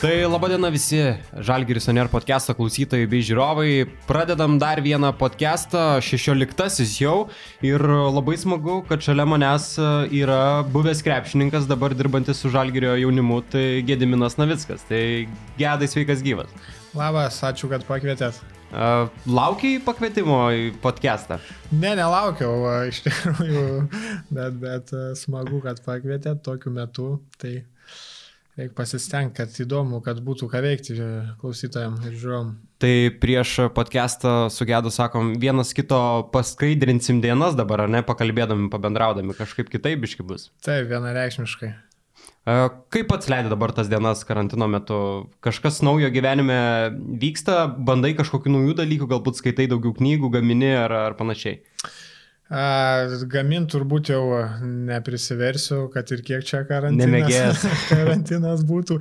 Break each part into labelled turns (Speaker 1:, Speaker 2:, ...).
Speaker 1: Tai laba diena visi Žalgiris Oner podcast'o klausytojai bei žiūrovai. Pradedam dar vieną podcast'ą, 16-asis jau. Ir labai smagu, kad šalia manęs yra buvęs krepšininkas, dabar dirbantis su Žalgirio jaunimu, tai Gediminas Navickas. Tai gedai sveikas gyvas.
Speaker 2: Labas, ačiū, kad pakvietėt.
Speaker 1: Uh, laukiai pakvietimo į podcast'ą?
Speaker 2: Ne, nelaukiau, iš tikrųjų, bet, bet smagu, kad pakvietėt tokiu metu. Tai reikia pasistengti, kad įdomu, kad būtų ką veikti klausytojams ir žiūrovom.
Speaker 1: Tai prieš podcastą su Gedu sakom, vienas kito paskaidrinsim dienas dabar, ar ne, pakalbėdami, pabendraudami, kažkaip kitaip biški bus.
Speaker 2: Taip, vienareikšmiškai.
Speaker 1: Kaip pats leidai dabar tas dienas karantino metu? Kažkas naujo gyvenime vyksta, bandai kažkokių naujų dalykų, galbūt skaitai daugiau knygų, gamini ar, ar panašiai?
Speaker 2: Gamin turbūt jau neprisiversiu, kad ir kiek čia karantinas, karantinas būtų.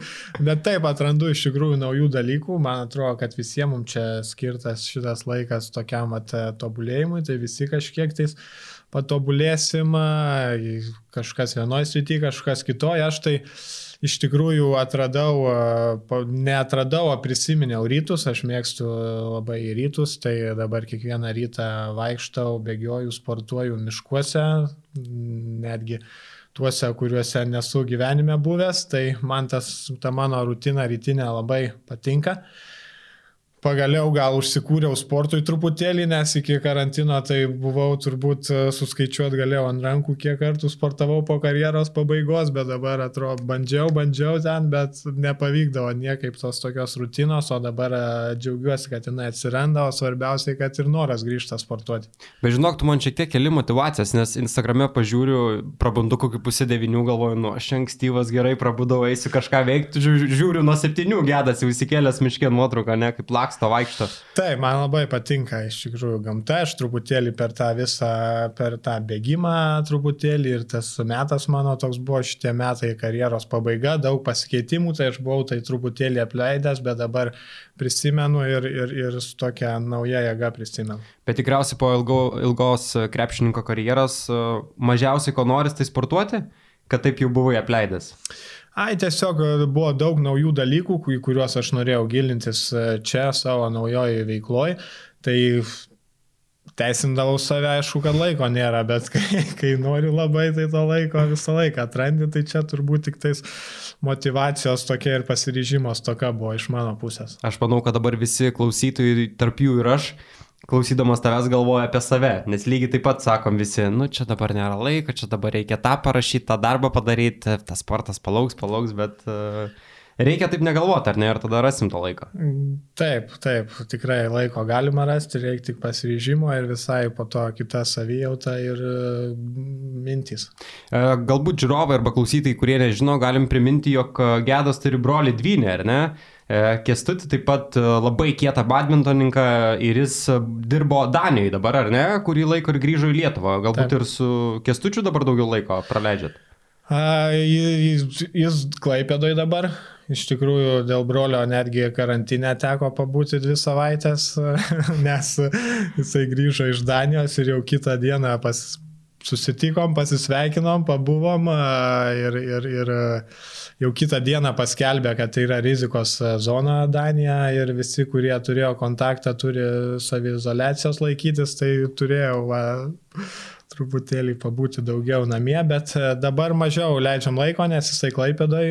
Speaker 2: Bet taip atrandu iš tikrųjų naujų dalykų. Man atrodo, kad visiems mums čia skirtas šitas laikas tokiam tobulėjimui, tai visi kažkiek tais patobulėsim, kažkas vienoje srityje, kažkas kitoje. Aš tai iš tikrųjų atradau, neatradau, o prisiminiau rytus, aš mėgstu labai rytus, tai dabar kiekvieną rytą vaikštau, bėgioju, sportuoju miškuose, netgi tuose, kuriuose nesu gyvenime buvęs, tai man tas, ta mano rutina rytinė labai patinka. Pagaliau gal užsikūriau sportui truputėlį, nes iki karantino tai buvau turbūt e, suskaičiuot galėjau ant rankų, kiek kartų sportavau po karjeros pabaigos, bet dabar atrodo, bandžiau, bandžiau ten, bet nepavykdavo niekaip tos tokios rutinos, o dabar e, džiaugiuosi, kad jinai atsiranda, o svarbiausiai, kad ir noras grįžta sportuoti.
Speaker 1: Bet žinok, tu man šiek tiek keli motivacijas, nes Instagrame pažiūriu, prabundu kokį pusę devinių, galvoju, nu, aš ankstyvas gerai prabudau, eisiu kažką veikti, žiūriu nuo septynių gedas, jau įsikėlęs miškė nuotrauką, ne, kaip lak laksto, vaikšto.
Speaker 2: Taip, man labai patinka iš tikrųjų gamta, aš truputėlį per tą visą, per tą bėgimą truputėlį ir tas metas mano toks buvo šitie metai karjeros pabaiga, daug pasikeitimų, tai aš buvau tai truputėlį apleidęs, bet dabar prisimenu ir, ir, ir su tokia nauja jėga prisimenu.
Speaker 1: Bet tikriausiai po ilgo, ilgos krepšininko karjeros mažiausiai ko noris tai sportuoti, kad taip jau buvai apleidęs.
Speaker 2: Ai, tiesiog e, buvo daug naujų dalykų, į kuriuos aš norėjau gilintis e, čia savo naujoje veikloje. Tai teisindavau save, aišku, kad laiko nėra, bet kai, kai nori labai, tai to laiko visą laiką atrandi, tai čia turbūt tik tais motivacijos tokia ir pasiryžimo toka buvo iš mano pusės.
Speaker 1: Aš manau, kad dabar visi klausytojai, tarp jų ir aš, klausydamas tavęs galvoja apie save, nes lygiai taip pat sakom visi, nu čia dabar nėra laiko, čia dabar reikia tą parašyti, tą darbą padaryti, tas sportas palauks, palauks, bet uh, reikia taip negalvoti, ar ne, ir tada rasim to laiko.
Speaker 2: Taip, taip, tikrai laiko galima rasti, reikia tik pasiryžimo ir visai po to kita savijauta ir uh, mintys.
Speaker 1: Uh, galbūt žiūrovai arba klausytojai, kurie nežino, galim priminti, jog Gedas turi brolį dvynę, ar ne? E, Kestutį taip pat e, labai kietą badmintoninką ir jis e, dirbo Danijoje dabar, ar ne, kurį laiką ir grįžo į Lietuvą. Galbūt taip. ir su Kestučiu dabar daugiau laiko praleidžiat.
Speaker 2: A, jis, jis Klaipėdoj dabar. Iš tikrųjų, dėl brolio netgi karantinę teko pabūti dvi savaitės, nes jisai grįžo iš Danijos ir jau kitą dieną pas, susitikom, pasisveikinom, pabuvom ir, ir, ir jau kitą dieną paskelbė, kad tai yra rizikos zona Danija ir visi, kurie turėjo kontaktą, turi savizolacijos laikytis, tai turėjau va, truputėlį pabūti daugiau namie, bet dabar mažiau leidžiam laiko, nes jisai klaipėdai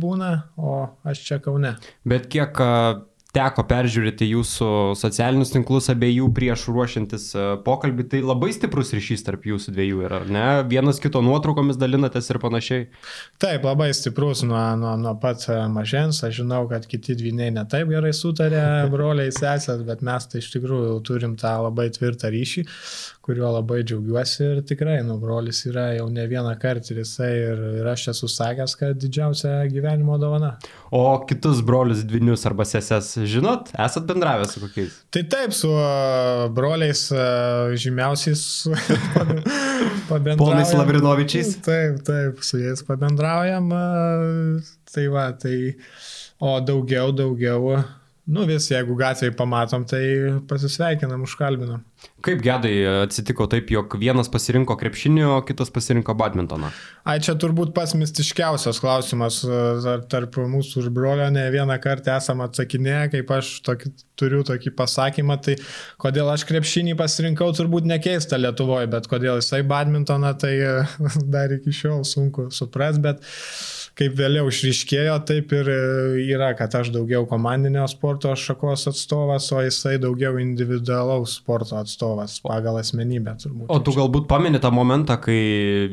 Speaker 2: būna, o aš čia kaune.
Speaker 1: Bet kiek teko peržiūrėti jūsų socialinius tinklus abiejų prieš ruošiantis e, pokalbį, tai labai stiprus ryšys tarp jūsų dviejų yra, ar ne? Vienas kito nuotraukomis dalinatės ir panašiai.
Speaker 2: Taip, labai stiprus nuo, nuo, nuo pat e, mažens. Aš žinau, kad kiti dviniai netaip gerai sutarė, broliai sesės, bet mes tai iš tikrųjų turim tą labai tvirtą ryšį, kuriuo labai džiaugiuosi ir tikrai, nu, brolis yra jau ne vieną kartą ir jisai ir, ir aš esu sakęs, kad didžiausia gyvenimo dovana.
Speaker 1: O kitus brolius dvinius arba sesės žinot, esat bendravę su kokiais?
Speaker 2: Tai taip, su broliais žymiausiais
Speaker 1: pabendraujam. Ponais Lavrinovičiais?
Speaker 2: Taip, taip, su jais pabendraujam. Tai va, tai, o daugiau, daugiau Nu vis, jeigu gatvėje pamatom, tai pasisveikinam, užkalbinam.
Speaker 1: Kaip gedai atsitiko taip, jog vienas pasirinko krepšinį, o kitas pasirinko badmintoną?
Speaker 2: Ai, čia turbūt pats mistiškiausias klausimas tarp mūsų ir brolio, ne vieną kartą esam atsakinėję, kaip aš tokį, turiu tokį pasakymą, tai kodėl aš krepšinį pasirinkau, turbūt nekeista Lietuvoje, bet kodėl jisai badmintoną, tai dar iki šiol sunku supras, bet kaip vėliau išryškėjo, taip ir e, yra, kad aš daugiau komandinio sporto šakos atstovas, o jisai daugiau individualaus sporto atstovas pagal asmenybę turbūt.
Speaker 1: O tu galbūt pameni tą momentą, kai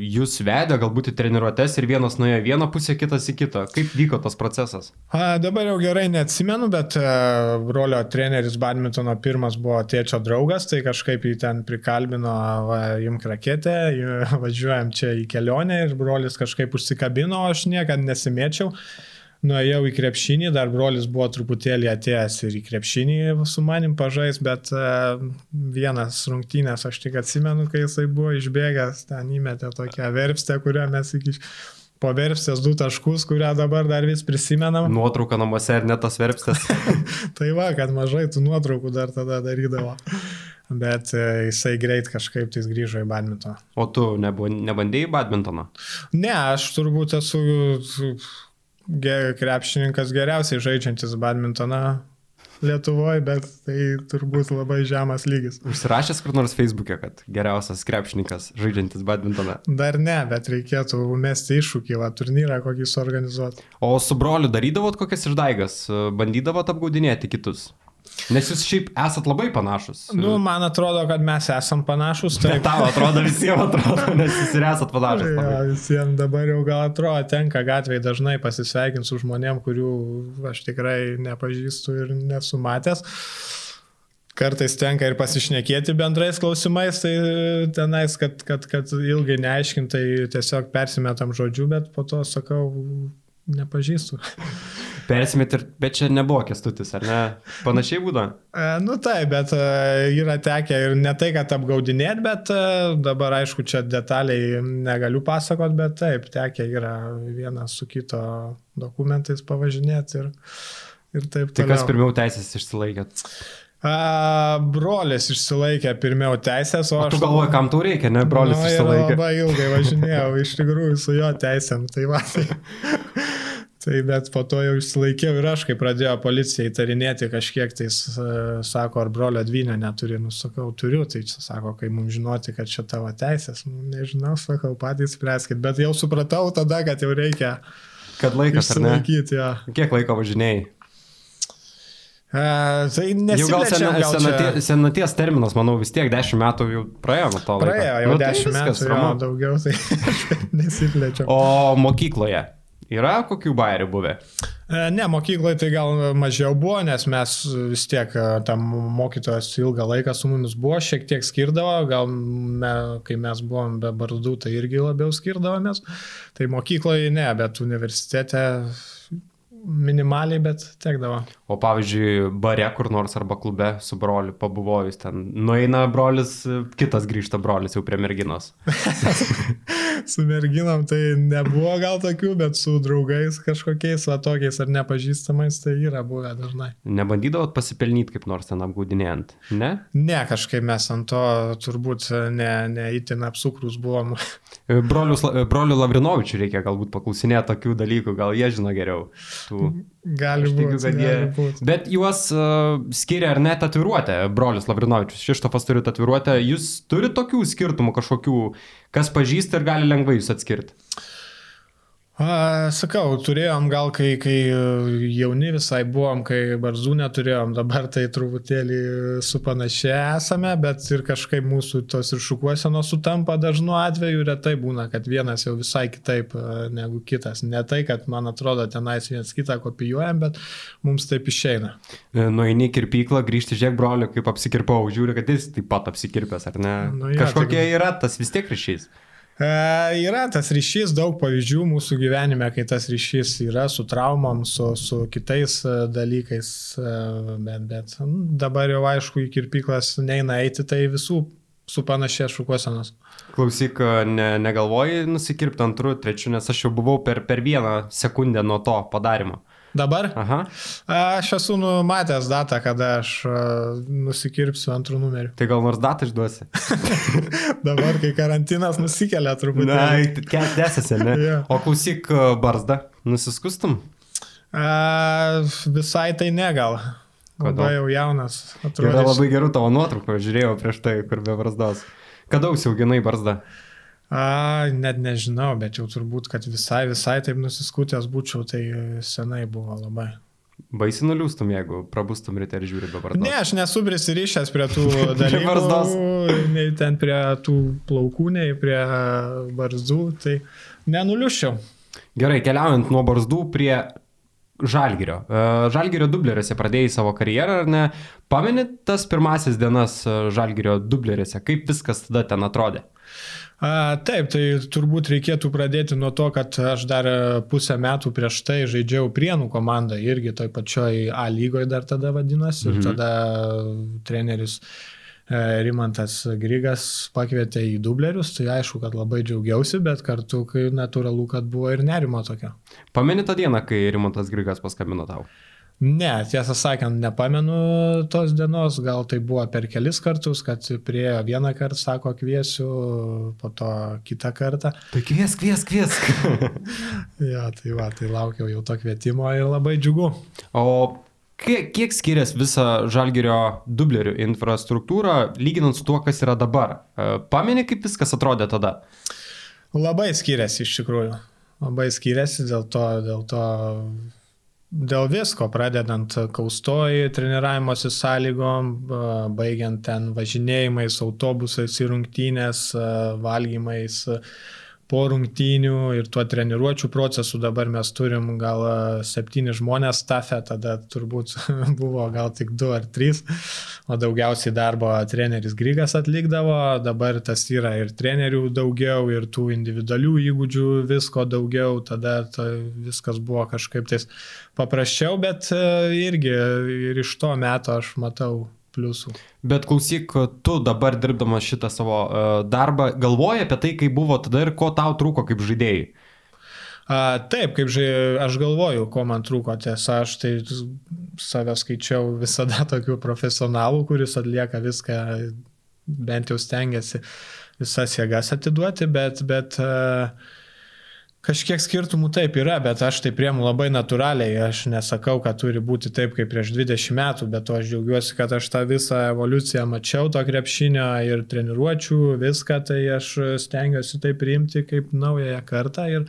Speaker 1: jūs vedė galbūt į treniruotės ir vienas nuėjo vieną pusę, kitas į kitą. Kaip vyko tas procesas?
Speaker 2: A, dabar jau gerai neatsimenu, bet uh, brolio treneris badmintono pirmas buvo tėčio draugas, tai kažkaip jį ten prikalbino, va, imk raketę, važiuojam čia į kelionę ir brolis kažkaip užsikabino, aš niekada nesimėčiau. Nuėjau į krepšinį, dar brolis buvo truputėlį atėjęs ir į krepšinį su manim pažais, bet uh, vienas rungtynės aš tik atsimenu, kai jisai buvo išbėgęs, ten įmetė tokią verpstę, kurią mes iki po verpstės du taškus, kurią dabar dar vis prisimenam.
Speaker 1: Nuotrauka namuose ir net tas verpstės.
Speaker 2: tai va, kad mažai tų nuotraukų dar tada darydavo. Bet e, jisai greit kažkaip tais grįžo į badmintoną.
Speaker 1: O tu nebu, nebandėjai badmintoną?
Speaker 2: Ne, aš turbūt esu krepšininkas geriausiai žaidžiantis badmintoną Lietuvoje, bet tai turbūt labai žemas lygis.
Speaker 1: Užsirašęs kur nors Facebook'e, kad geriausias krepšininkas žaidžiantis badmintoną?
Speaker 2: Dar ne, bet reikėtų mesti iššūkį, va, turnyrą kokį suorganizuoti.
Speaker 1: O su broliu darydavot kokias išdaigas? Bandydavot apgaudinėti kitus? Nes jūs šiaip esat labai panašus.
Speaker 2: Nu, man atrodo, kad mes esam panašus.
Speaker 1: Tai tau atrodo, visiems atrodo, nes jūs ir esat panašus.
Speaker 2: Ja, visiems dabar jau gal atrodo, tenka gatvėje dažnai pasisveikinti su žmonėm, kurių aš tikrai nepažįstu ir nesu matęs. Kartais tenka ir pasišnekėti bendrais klausimais, tai tenais, kad, kad, kad ilgai neaiškintai tiesiog persimetam žodžiu, bet po to sakau, nepažįstu.
Speaker 1: Persimėt ir, bet čia nebuvo kestutis, ar ne? Panašiai būda?
Speaker 2: E, nu taip, bet e, yra tekę ir ne tai, kad apgaudinėt, bet e, dabar aišku, čia detaliai negaliu pasakot, bet taip, tekę yra vienas su kito dokumentais pavažinėti ir, ir taip.
Speaker 1: Tai kas pirmiau teisės išsilaikėt?
Speaker 2: A, brolis išsilaikė pirmiau teisės, o, o
Speaker 1: aš... Tu galvoji, kam tau reikia, ne? Brolis nu, išsilaikė.
Speaker 2: Labai ilgai važinėjau, iš tikrųjų, su jo teisėm. Tai va, tai... Tai bet po to jau išsilaikiau ir aš, kai pradėjo policija įtarinėti kažkiek, tai sako, ar brolio dvynio neturi, nusakau, turiu, tai čia sako, kai mums žinoti, kad čia tavo teisės, nu, nežinau, sakau, patys spręskit, bet jau supratau tada, kad jau reikia.
Speaker 1: Kad laikas
Speaker 2: išsilaikyti, ja.
Speaker 1: Kiek laiko važinėjai?
Speaker 2: Uh, tai jau gal,
Speaker 1: gal senatie, čia... senaties terminas, manau, vis tiek 10 metų jau praėjo nuo to.
Speaker 2: Praėjo laiko. jau nu, 10 tai metų, jo, daugiau, tai nesiplečiau.
Speaker 1: O mokykloje? Yra kokių bairių buvę?
Speaker 2: E, ne, mokykloje tai gal mažiau buvo, nes mes vis tiek e, tam mokytojas ilgą laiką su mumis buvo, šiek tiek skirdavo, gal me, kai mes buvom be bardų, tai irgi labiau skirdavomės. Tai mokykloje ne, bet universitete minimaliai, bet tekdavo.
Speaker 1: O pavyzdžiui, bare kur nors arba klube su broliu pabuvojus ten, nueina brolis, kitas grįžta brolis jau prie merginos.
Speaker 2: su merginom tai nebuvo gal tokių, bet su draugais kažkokiais, va tokiais ar nepažįstamais, tai yra buvę dažnai.
Speaker 1: Nebandydavot pasipelnyti kaip nors ten apgaudinėjant, ne?
Speaker 2: Ne, kažkaip mes ant to turbūt neįtin ne apsukrus buvom.
Speaker 1: Brolius, brolių Lavrinovičių reikia galbūt paklausinėti tokių dalykų, gal jie žino geriau. Tų...
Speaker 2: Gali būti, kad jie. Būt.
Speaker 1: Bet juos uh, skiria ar ne tatuiruotę, brolius Lavrinovičius. Šištofas turi tatuiruotę. Jūs turite tokių skirtumų kažkokių, kas pažįsta ir gali lengvai jūs atskirti?
Speaker 2: A, sakau, turėjom gal, kai, kai jauni visai buvom, kai barzų neturėjom, dabar tai truputėlį supanašė esame, bet ir kažkaip mūsų tos ir šukuosenos sutampa dažnu atveju, retai būna, kad vienas jau visai kitaip negu kitas. Ne tai, kad man atrodo tenais vienas kitą kopijuojam, bet mums taip išeina.
Speaker 1: E, nueini kirpyklą, grįžti žiek broliu, kaip apsikirpau, žiūri, kad jis taip pat apsikirpęs, ar ne? Nu, ja, Kažkokie tai... yra tas vis tiek ryšys.
Speaker 2: E, yra tas ryšys, daug pavyzdžių mūsų gyvenime, kai tas ryšys yra su traumom, su, su kitais e, dalykais, e, bet, bet dabar jau aišku į kirpyklas neina eiti, tai visų su panašia šukuosenos.
Speaker 1: Klausyk, ne, negalvoji nusikirpti antrų, trečių, nes aš jau buvau per, per vieną sekundę nuo to padarimo.
Speaker 2: Dabar?
Speaker 1: Aha.
Speaker 2: Aš esu numatęs datą, kada aš nusikirpsiu antrų numerių.
Speaker 1: Tai gal nors datą išduosi?
Speaker 2: Dabar, kai karantinas nusikelia truputį.
Speaker 1: Na, kiek tęsiasi, ne?
Speaker 2: Jo.
Speaker 1: O klausyk, barzdą, nusiskustum?
Speaker 2: A, visai tai ne gal.
Speaker 1: Kodėl?
Speaker 2: Labai jau jaunas.
Speaker 1: Yra
Speaker 2: Atrodo,
Speaker 1: labai gerų tavo nuotraukų, žiūrėjau prieš tai, kur be barzdos. Kada užsiauginai barzdą?
Speaker 2: A, net nežinau, bet jau turbūt, kad visai, visai taip nusiskutęs būčiau, tai senai buvo labai.
Speaker 1: Baisi nuliūstum, jeigu prabustum ryte ir žiūri be barzdos.
Speaker 2: Ne, aš nesu prisirišęs prie tų
Speaker 1: barzdos.
Speaker 2: dalykų, nei ten prie tų plaukų, nei prie barzdų, tai nenuliuščiau.
Speaker 1: Gerai, keliaujant nuo barzdų prie Žalgirio. E, Žalgirio dubleriuose pradėjai savo karjerą, ar ne? Pameni tas pirmasis dienas e, Žalgirio dubleriuose, kaip viskas tada ten atrodė?
Speaker 2: A, taip, tai turbūt reikėtų pradėti nuo to, kad aš dar pusę metų prieš tai žaidžiau Prienų komandą, irgi toj pačioj A lygoje dar tada vadinosi, mhm. ir tada treneris e, Rimantas Grigas pakvietė į dublerius, tai aišku, kad labai džiaugiausi, bet kartu, natūralu, kad buvo ir nerimo tokio.
Speaker 1: Pameni tą dieną, kai Rimantas Grigas paskambino tau?
Speaker 2: Ne, tiesą sakant, nepamenu tos dienos, gal tai buvo per kelis kartus, kad priejo vieną kartą, sako, kviesiu, po to kitą kartą.
Speaker 1: Tai kviesk, kviesk, kviesk.
Speaker 2: ja, tai va, tai laukiau jau to kvietimo ir labai džiugu.
Speaker 1: O kiek, kiek skiriasi visa Žalgirio dublerių infrastruktūra, lyginant su tuo, kas yra dabar? E, Pameni, kaip viskas atrodė tada?
Speaker 2: Labai skiriasi iš tikrųjų. Labai skiriasi dėl to, dėl to Dėl visko, pradedant kaustoji treniravimosi sąlygom, baigiant ten važinėjimais, autobusais rungtynės, valgymais po rungtynių ir tuo treniruočio procesu dabar mes turim gal septyni žmonės stafę, tada turbūt buvo gal tik du ar trys, o daugiausiai darbo treneris Grygas atlikdavo, dabar tas yra ir trenerių daugiau, ir tų individualių įgūdžių visko daugiau, tada viskas buvo kažkaip tais paprasčiau, bet irgi ir iš to meto aš matau pliusų.
Speaker 1: Bet klausyk, tu dabar dirbdamas šitą savo uh, darbą, galvoji apie tai, kaip buvo tada ir ko tau trūko kaip žaidėjai?
Speaker 2: A, taip, kaip žai, aš galvoju, ko man trūko, tiesa, aš tai save skaičiau visada tokių profesionalų, kuris atlieka viską, bent jau stengiasi visas jėgas atiduoti, bet, bet uh, Kažkiek skirtumų taip yra, bet aš tai priemu labai natūraliai. Aš nesakau, kad turi būti taip kaip prieš 20 metų, bet to aš džiaugiuosi, kad aš tą visą evoliuciją mačiau, to krepšinio ir treniruočių, viską, tai aš stengiuosi tai priimti kaip naująją kartą. Ir,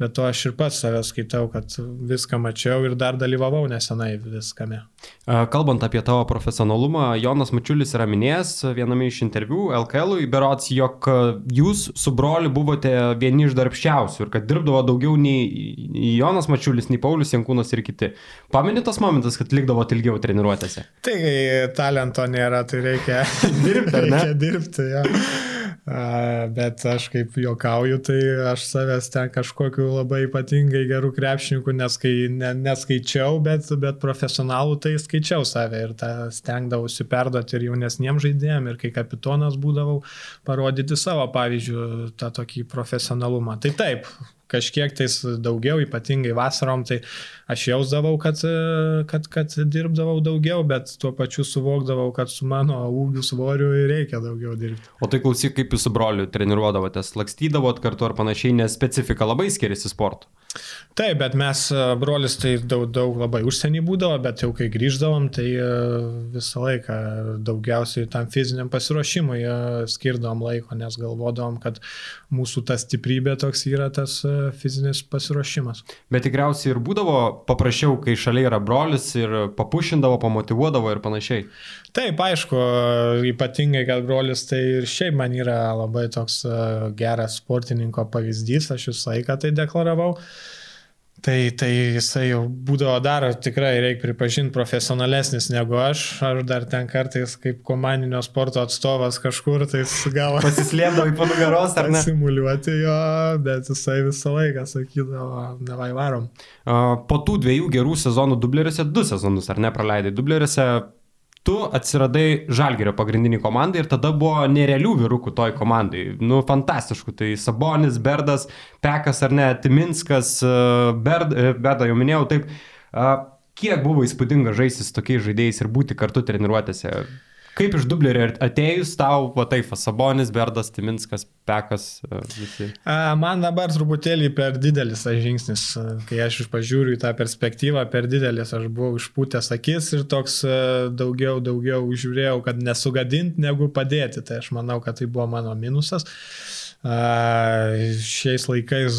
Speaker 2: bet to aš ir pats save skaitau, kad viską mačiau ir dar dalyvavau nesenai viskame.
Speaker 1: Kalbant apie tavo profesionalumą, Jonas Mačiulis yra minėjęs viename iš interviu LKL-ui, berots, jog jūs su broliu buvote vieni iš darbščiausių ir kad dirbdavo daugiau nei Jonas Mačiulis, nei Paulius Jankūnas ir kiti. Pameni tas momentas, kad likdavo ilgiau treniruotėse?
Speaker 2: Tai talento nėra, tai reikia
Speaker 1: dirbti.
Speaker 2: reikia dirbti ja. Bet aš kaip juokauju, tai aš savęs ten kažkokiu labai ypatingai gerų krepšininkų neskai, ne, neskaičiau, bet, bet profesionalų tai skaičiau save ir stengdavausi perduoti ir jaunesniems žaidėjams, ir kai kapitonas būdavau, parodyti savo pavyzdžių tą tokį profesionalumą. Tai taip, kažkiek tais daugiau, ypatingai vasarom, tai aš jausdavau, kad, kad, kad dirbdavau daugiau, bet tuo pačiu suvokdavau, kad su mano ūgiu svoriu reikia daugiau dirbti.
Speaker 1: O tai klausyk, kaip jūs su broliu treniruodavotės, lakstydavot kartu ar panašiai, nes specifika labai skiriasi sportu.
Speaker 2: Taip, bet mes, brolis, tai daug, daug labai užsienį būdavo, bet jau kai grįždavom, tai visą laiką daugiausiai tam fiziniam pasiruošimui skirdavom laiko, nes galvodavom, kad mūsų ta stiprybė toks yra tas fizinis pasiruošimas.
Speaker 1: Bet tikriausiai ir būdavo paprasčiau, kai šalia yra brolis ir papušindavo, pamotivuodavo ir panašiai.
Speaker 2: Taip, aišku, ypatingai, kad brolis tai ir šiaip man yra labai toks geras sportininko pavyzdys, aš visą laiką tai deklaravau. Tai, tai jisai jau būdavo dar tikrai, reikia pripažinti, profesionalesnis negu aš. Aš dar ten kartais kaip komandinio sporto atstovas kažkur, tai gal...
Speaker 1: Pasislėpdavai po nugaros, ar ne?
Speaker 2: Simuliuoti jo, bet jisai visą laiką sakydavo, nevai varom.
Speaker 1: Po tų dviejų gerų sezonų dubleriuose, du sezonus, ar ne, praleidai dubleriuose, tu atsiradai Žalgerio pagrindinį komandą ir tada buvo nerealių vyrukų toj komandai. Nu, fantastiškų. Tai Sabonis, Berdas, Pekas ar ne, Timinskas, Berd, Berdą jau minėjau, taip. Kiek buvo įspūdinga žaisti su tokiais žaidėjais ir būti kartu treniruotėse? Kaip iš dublerio atėjus tau, va taip, Sabonis, Berdas, Timinskas, Pekas, e, visi?
Speaker 2: Man dabar truputėlį per didelis tas žingsnis, e, kai aš pažiūriu į tą perspektyvą, per didelis, aš buvau išpūtęs akis ir toks e, daugiau, daugiau žiūrėjau, kad nesugadinti, negu padėti. Tai aš manau, kad tai buvo mano minusas. Šiais laikais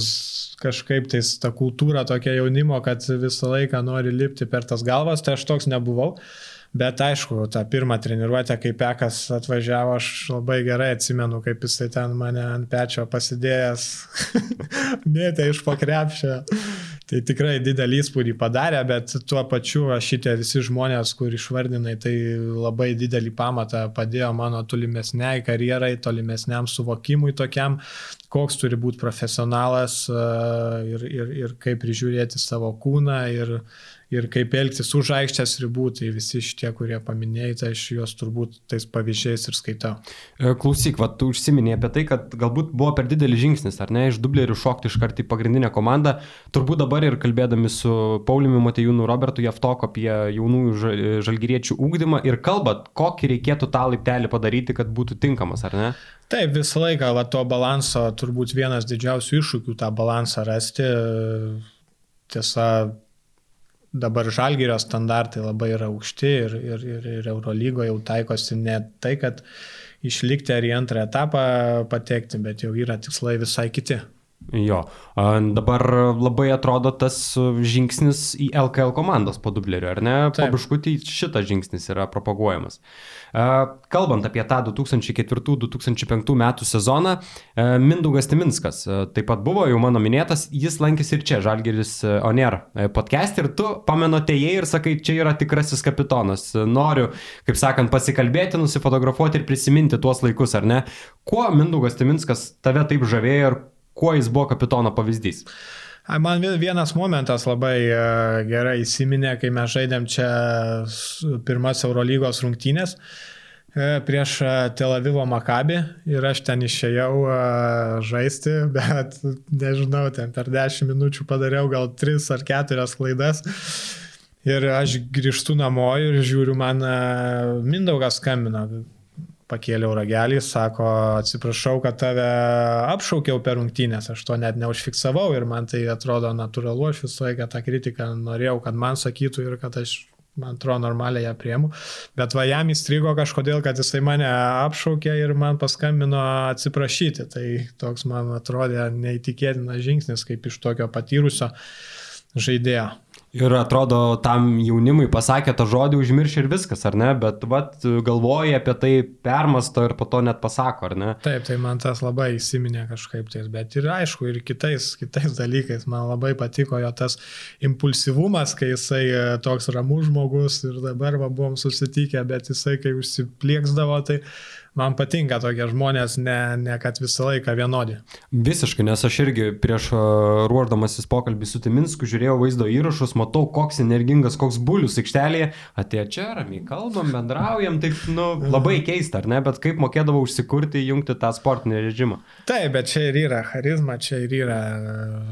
Speaker 2: kažkaip tais ta kultūra tokia jaunimo, kad visą laiką nori lipti per tas galvas, tai aš toks nebuvau. Uh, Bet aišku, tą pirmą treniruotę, kai Pekas atvažiavo, aš labai gerai atsimenu, kaip jisai ten mane ant pečio pasidėjęs, mėtė iš pakrepšio. Tai tikrai didelį įspūdį padarė, bet tuo pačiu šitie visi žmonės, kur išvardinai, tai labai didelį pamatą padėjo mano tolimesniai karjerai, tolimesniam suvokimui tokiam, koks turi būti profesionalas ir, ir, ir kaip prižiūrėti savo kūną. Ir, ir kaip elgtis už aikštės ribų, tai visi šitie, kurie paminėjai, tai aš juos turbūt tais pavyzdžiais ir skaitau.
Speaker 1: E, klausyk, va, tu užsiminėjai apie tai, kad galbūt buvo per didelis žingsnis, ar ne, iš dublerių šokti iš karto į pagrindinę komandą. Turbūt dabar ir kalbėdami su Pauliumi Matejūnu Robertu Jaftoko apie jaunųjų žalgyriečių ūkdymą ir kalbat, kokį reikėtų tą laiptelį padaryti, kad būtų tinkamas, ar ne?
Speaker 2: Taip, visą laiką va, to balanso, turbūt vienas didžiausių iššūkių tą balansą rasti. Tiesa, dabar žalgyrio standartai labai yra aukšti ir, ir, ir, ir Eurolygo jau taikosi ne tai, kad išlikti ar į antrą etapą patekti, bet jau yra tikslai visai kiti.
Speaker 1: Jo, dabar labai atrodo tas žingsnis į LKL komandos po dubleriu, ar ne? Pabiškutį šitas žingsnis yra propaguojamas. Kalbant apie tą 2004-2005 metų sezoną, Mindaugas Timinskas taip pat buvo jau mano minėtas, jis lankėsi ir čia, Žalgeris Oner podcast ir tu pamenote jie ir sakai, čia yra tikrasis kapitonas. Noriu, kaip sakant, pasikalbėti, nusifotografuoti ir prisiminti tuos laikus, ar ne? Kuo Mindaugas Timinskas tave taip žavėjo ir kuo jis buvo kapitono pavyzdys?
Speaker 2: Man vienas momentas labai e, gerai įsiminė, kai mes žaidėm čia pirmas Eurolygos rungtynės e, prieš e, Tel Avivo Makabį ir aš ten išėjau žaisti, bet nežinau, ten per 10 minučių padariau gal 3 ar 4 klaidas. Ir aš grįžtu namo ir žiūriu, man Mindaugas skambina, pakėliau ragelį, sako, atsiprašau, kad tave apšaukiau per rungtynės, aš to net neužfiksavau ir man tai atrodo natūralu, aš visą laiką tą kritiką norėjau, kad man sakytų ir kad aš, man atrodo, normaliai ją priemu, bet va jam įstrigo kažkodėl, kad jisai mane apšaukė ir man paskambino atsiprašyti, tai toks man atrodė neįtikėtinas žingsnis kaip iš tokio patyrusio žaidėjo.
Speaker 1: Ir atrodo, tam jaunimui pasakė tą žodį, užmiršė ir viskas, ar ne? Bet vat, galvoja apie tai, permasto ir po to net pasako, ar ne?
Speaker 2: Taip, tai man tas labai įsiminė kažkaip tai. Bet ir aišku, ir kitais, kitais dalykais. Man labai patiko jo tas impulsyvumas, kai jisai e, toks ramus žmogus ir dabar va, buvom susitikę, bet jisai kai užsiplieksdavo, tai man patinka tokie žmonės, ne, ne kad visą laiką vienodi.
Speaker 1: Visiškai, nes aš irgi prieš ruoždamasis pokalbį su Timinsku žiūrėjau vaizdo įrašus, matau, koks energingas, koks bulius aikštelėje, atėjo čia, ramiai kalbam, bendraujam, taip, nu, labai keista, ar ne, bet kaip mokėdavo užsikurti, jungti tą sportinį režimą.
Speaker 2: Taip, bet čia ir yra charizma, čia ir yra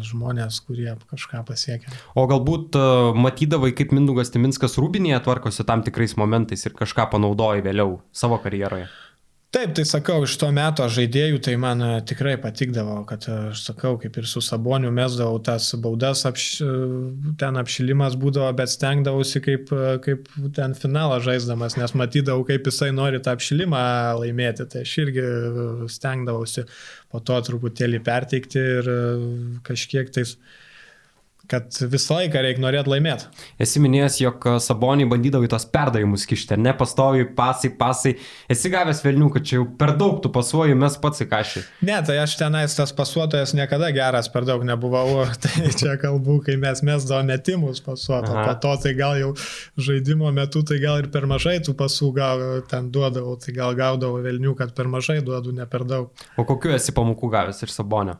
Speaker 2: žmonės, kurie kažką pasiekia.
Speaker 1: O galbūt matydavai, kaip Mindugas Timinskas Rūbinėje tvarkosi tam tikrais momentais ir kažką panaudoja vėliau savo karjeroje?
Speaker 2: Taip, tai sakau, iš to meto žaidėjų tai man e, tikrai patikdavo, kad e, aš sakau, kaip ir su Saboniu mesdavau tas baudas, apš, e, ten apšilimas būdavo, bet stengdavausi kaip, kaip ten finalą žaisdamas, nes matydavau, kaip jisai nori tą apšilimą laimėti, tai aš irgi stengdavausi po to truputėlį perteikti ir kažkiek tais kad visą laiką reikia norėti laimėti.
Speaker 1: Esi minėjęs, jog Sabonį bandydavo į tos perdavimus kišti, ne pastovi pasai, pasai. Esi gavęs velnių, kad čia jau per daug tu pasuoji, mes pats įkaši.
Speaker 2: Ne, tai aš tenais tas pasuotojas niekada geras per daug nebuvau. Tai čia kalbu, kai mes mesdavo metimus pasuoto. Po to tai gal jau žaidimo metu, tai gal ir per mažai tų pasų gal ten duodavau, tai gal gaudavau velnių, kad per mažai duodu, ne per daug.
Speaker 1: O kokiu esi pamokų gavęs iš Sabonio?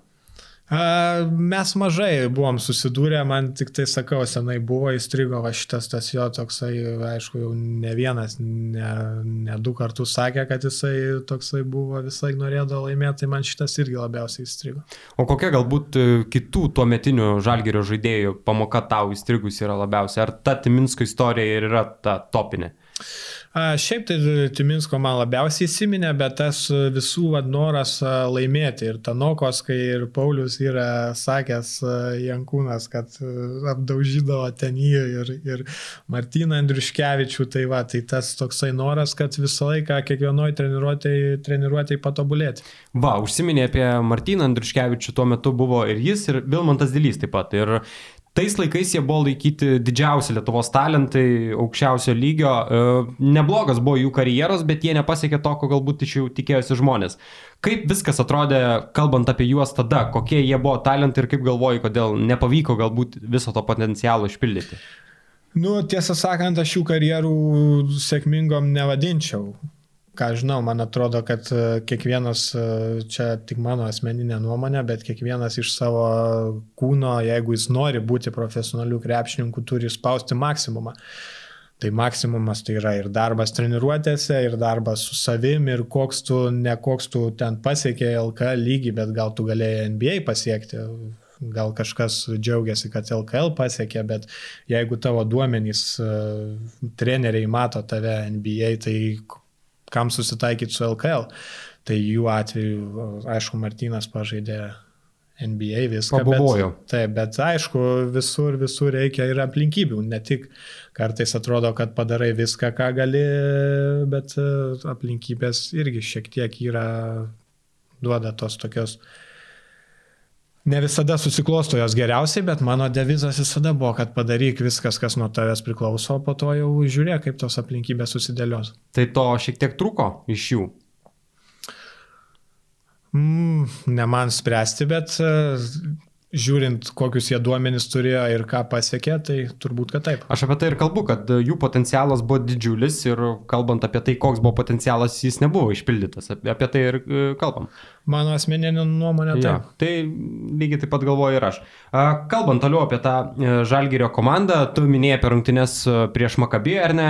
Speaker 2: Mes mažai buvom susidūrę, man tik tai sakau, senai buvo įstrigo va šitas tas jo toksai, aišku, jau ne vienas, ne, ne du kartus sakė, kad jisai toksai buvo, visai norėdavo laimėti, tai man šitas irgi labiausiai įstrigo.
Speaker 1: O kokia galbūt e, kitų tuo metinių žalgerio žaidėjų pamoka tau įstrigus yra labiausiai? Ar ta Timinsko istorija ir yra ta topinė?
Speaker 2: Šiaip tai Timinsko man labiausiai įsiminė, bet tas visų vad noras laimėti. Ir Tanokos, kai ir Paulius yra sakęs Jankūnas, kad apdaužydavo ten jį ir, ir Martyną Andriuškevičių, tai va, tai tas toksai noras, kad visą laiką kiekvienoje treniruotėje treniruotėj patobulėti.
Speaker 1: Va, užsiminė apie Martyną Andriuškevičių, tuo metu buvo ir jis, ir Vilmantas Dilys taip pat. Ir Tais laikais jie buvo laikyti didžiausi Lietuvos talentai, aukščiausio lygio. E, neblogas buvo jų karjeros, bet jie nepasiekė to, ko galbūt iš jų tikėjosi žmonės. Kaip viskas atrodė, kalbant apie juos tada, kokie jie buvo talentai ir kaip galvoji, kodėl nepavyko galbūt viso to potencialo išpildyti?
Speaker 2: Nu, tiesą sakant, aš jų karjerų sėkmingom nevadinčiau ką žinau, man atrodo, kad e, kiekvienas, e, čia tik mano asmeninė nuomonė, bet kiekvienas iš savo kūno, jeigu jis nori būti profesionalių krepšininkų, turi spausti maksimumą. Tai maksimumas tai yra ir darbas treniruotėse, ir darbas su savim, ir koks tu, ne koks tu ten pasiekė LK lygį, bet gal tu galėjai NBA pasiekti. Gal kažkas džiaugiasi, kad LKL pasiekė, bet jeigu tavo duomenys, e, treneriai mato tave NBA, tai kam susitaikyti su LKL. Tai jų atveju, aišku, Martinas pažaidė NBA viską.
Speaker 1: Pabuvojo.
Speaker 2: Bet, taip, bet aišku, visur, visur reikia ir aplinkybių. Ne tik kartais atrodo, kad padarai viską, ką gali, bet e, aplinkybės irgi šiek tiek yra, duoda tos tokios ne visada susiklosto jos geriausiai, bet mano devizas visada buvo, kad padaryk viskas, kas nuo tavęs priklauso, o po to jau žiūrėk, kaip tos aplinkybės susidėlios.
Speaker 1: Tai to šiek tiek truko iš jų.
Speaker 2: Mm, ne man spręsti, bet žiūrint, kokius jie duomenys turėjo ir ką pasiekė, tai turbūt, kad taip.
Speaker 1: Aš apie tai ir kalbu, kad jų potencialas buvo didžiulis ir kalbant apie tai, koks buvo potencialas, jis nebuvo išpildytas. Apie tai ir e, kalbam.
Speaker 2: Mano asmeninė nuomonė
Speaker 1: tai. Ja, tai lygiai taip pat galvoju ir aš. Kalbant toliau apie tą e, Žalgirio komandą, tu minėjai apie rungtynes e, prieš Makabį, ar ne?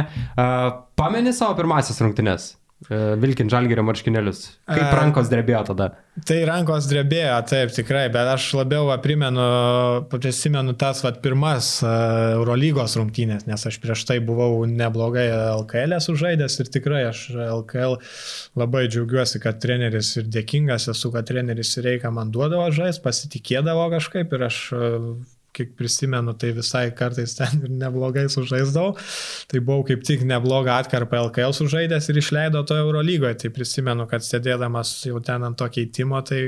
Speaker 1: Pameni savo pirmasis rungtynes? E, vilkint žalgerio marškinėlius. Kaip rankos drebėjo tada?
Speaker 2: Tai rankos drebėjo, taip, tikrai, bet aš labiau primenu, prisimenu tas va, pirmas uh, Eurolygos rungtynės, nes aš prieš tai buvau neblogai LKL sužaidęs ir tikrai aš LKL labai džiaugiuosi, kad treneris ir dėkingas esu, kad treneris reikia man duodavo žais, pasitikėdavo kažkaip ir aš kiek prisimenu, tai visai kartais ten ir neblogai sužaisdavau. Tai buvau kaip tik neblogą atkarpą LKL sužaidęs ir išleido to Eurolygoje. Tai prisimenu, kad sėdėdamas jau ten ant to keitimo, tai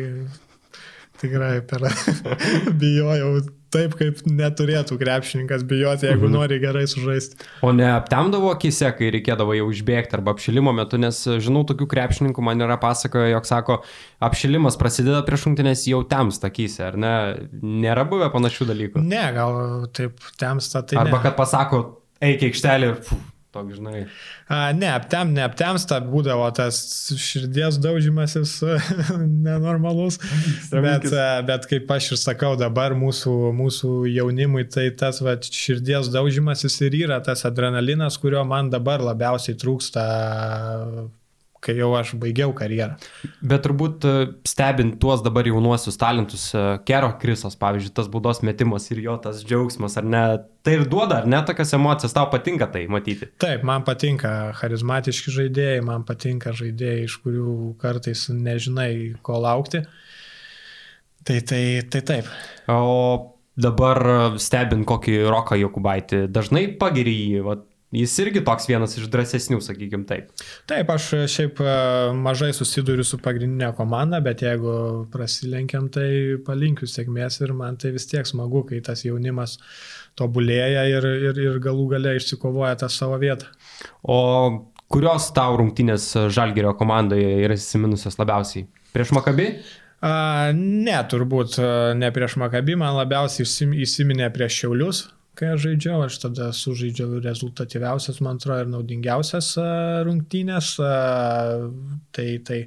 Speaker 2: tikrai per bijojau taip, kaip neturėtų krepšininkas bijoti, jeigu mhm. nori gerai sužaisti.
Speaker 1: O ne aptemdavo akise, kai reikėdavo jau išbėgti arba apšilimo metu, nes žinau, tokių krepšininkų man yra pasakojo, jog sako, apšilimas prasideda prieš rungtynės jau temsta akise, ar ne? Nėra buvę panašių dalykų?
Speaker 2: Ne, gal taip temsta tai.
Speaker 1: Arba ne. kad pasako, eik aikštelį, toks, žinai.
Speaker 2: A, ne, aptem, neaptemsta būdavo tas širdies daužimasis nenormalus, bet, bet kaip aš ir sakau dabar mūsų, mūsų jaunimui, tai tas va, širdies daužimasis ir yra tas adrenalinas, kurio man dabar labiausiai trūksta kai jau aš baigiau karjerą.
Speaker 1: Bet turbūt e, stebint tuos dabar jaunuosius talentus, e, Kero Krisas, pavyzdžiui, tas baudos metimas ir jo tas džiaugsmas, ar ne, tai ir duoda, ar ne tokias emocijas, tau patinka tai matyti?
Speaker 2: Taip, man patinka charizmatiški žaidėjai, man patinka žaidėjai, iš kurių kartais nežinai, ko laukti. Tai, tai, tai taip.
Speaker 1: O dabar stebint kokį Roką Jokubaitį, dažnai pagiri jį, vat, Jis irgi toks vienas iš drąsesnių, sakykim taip.
Speaker 2: Taip, aš šiaip e, mažai susiduriu su pagrindinė komanda, bet jeigu prasilenkiam, tai palinkiu sėkmės ir man tai vis tiek smagu, kai tas jaunimas tobulėja ir, ir, ir galų gale išsikovoja tą savo vietą.
Speaker 1: O kurios tau rungtynės Žalgerio komandoje yra įsiminusios labiausiai? Prieš Makabį?
Speaker 2: A, ne, turbūt e, ne prieš Makabį, man labiausiai įsiminė prieš Šiaulius, kai aš žaidžiau, aš tada sužaidžiau rezultatyviausias, man atrodo, ir naudingiausias rungtynės. Tai, tai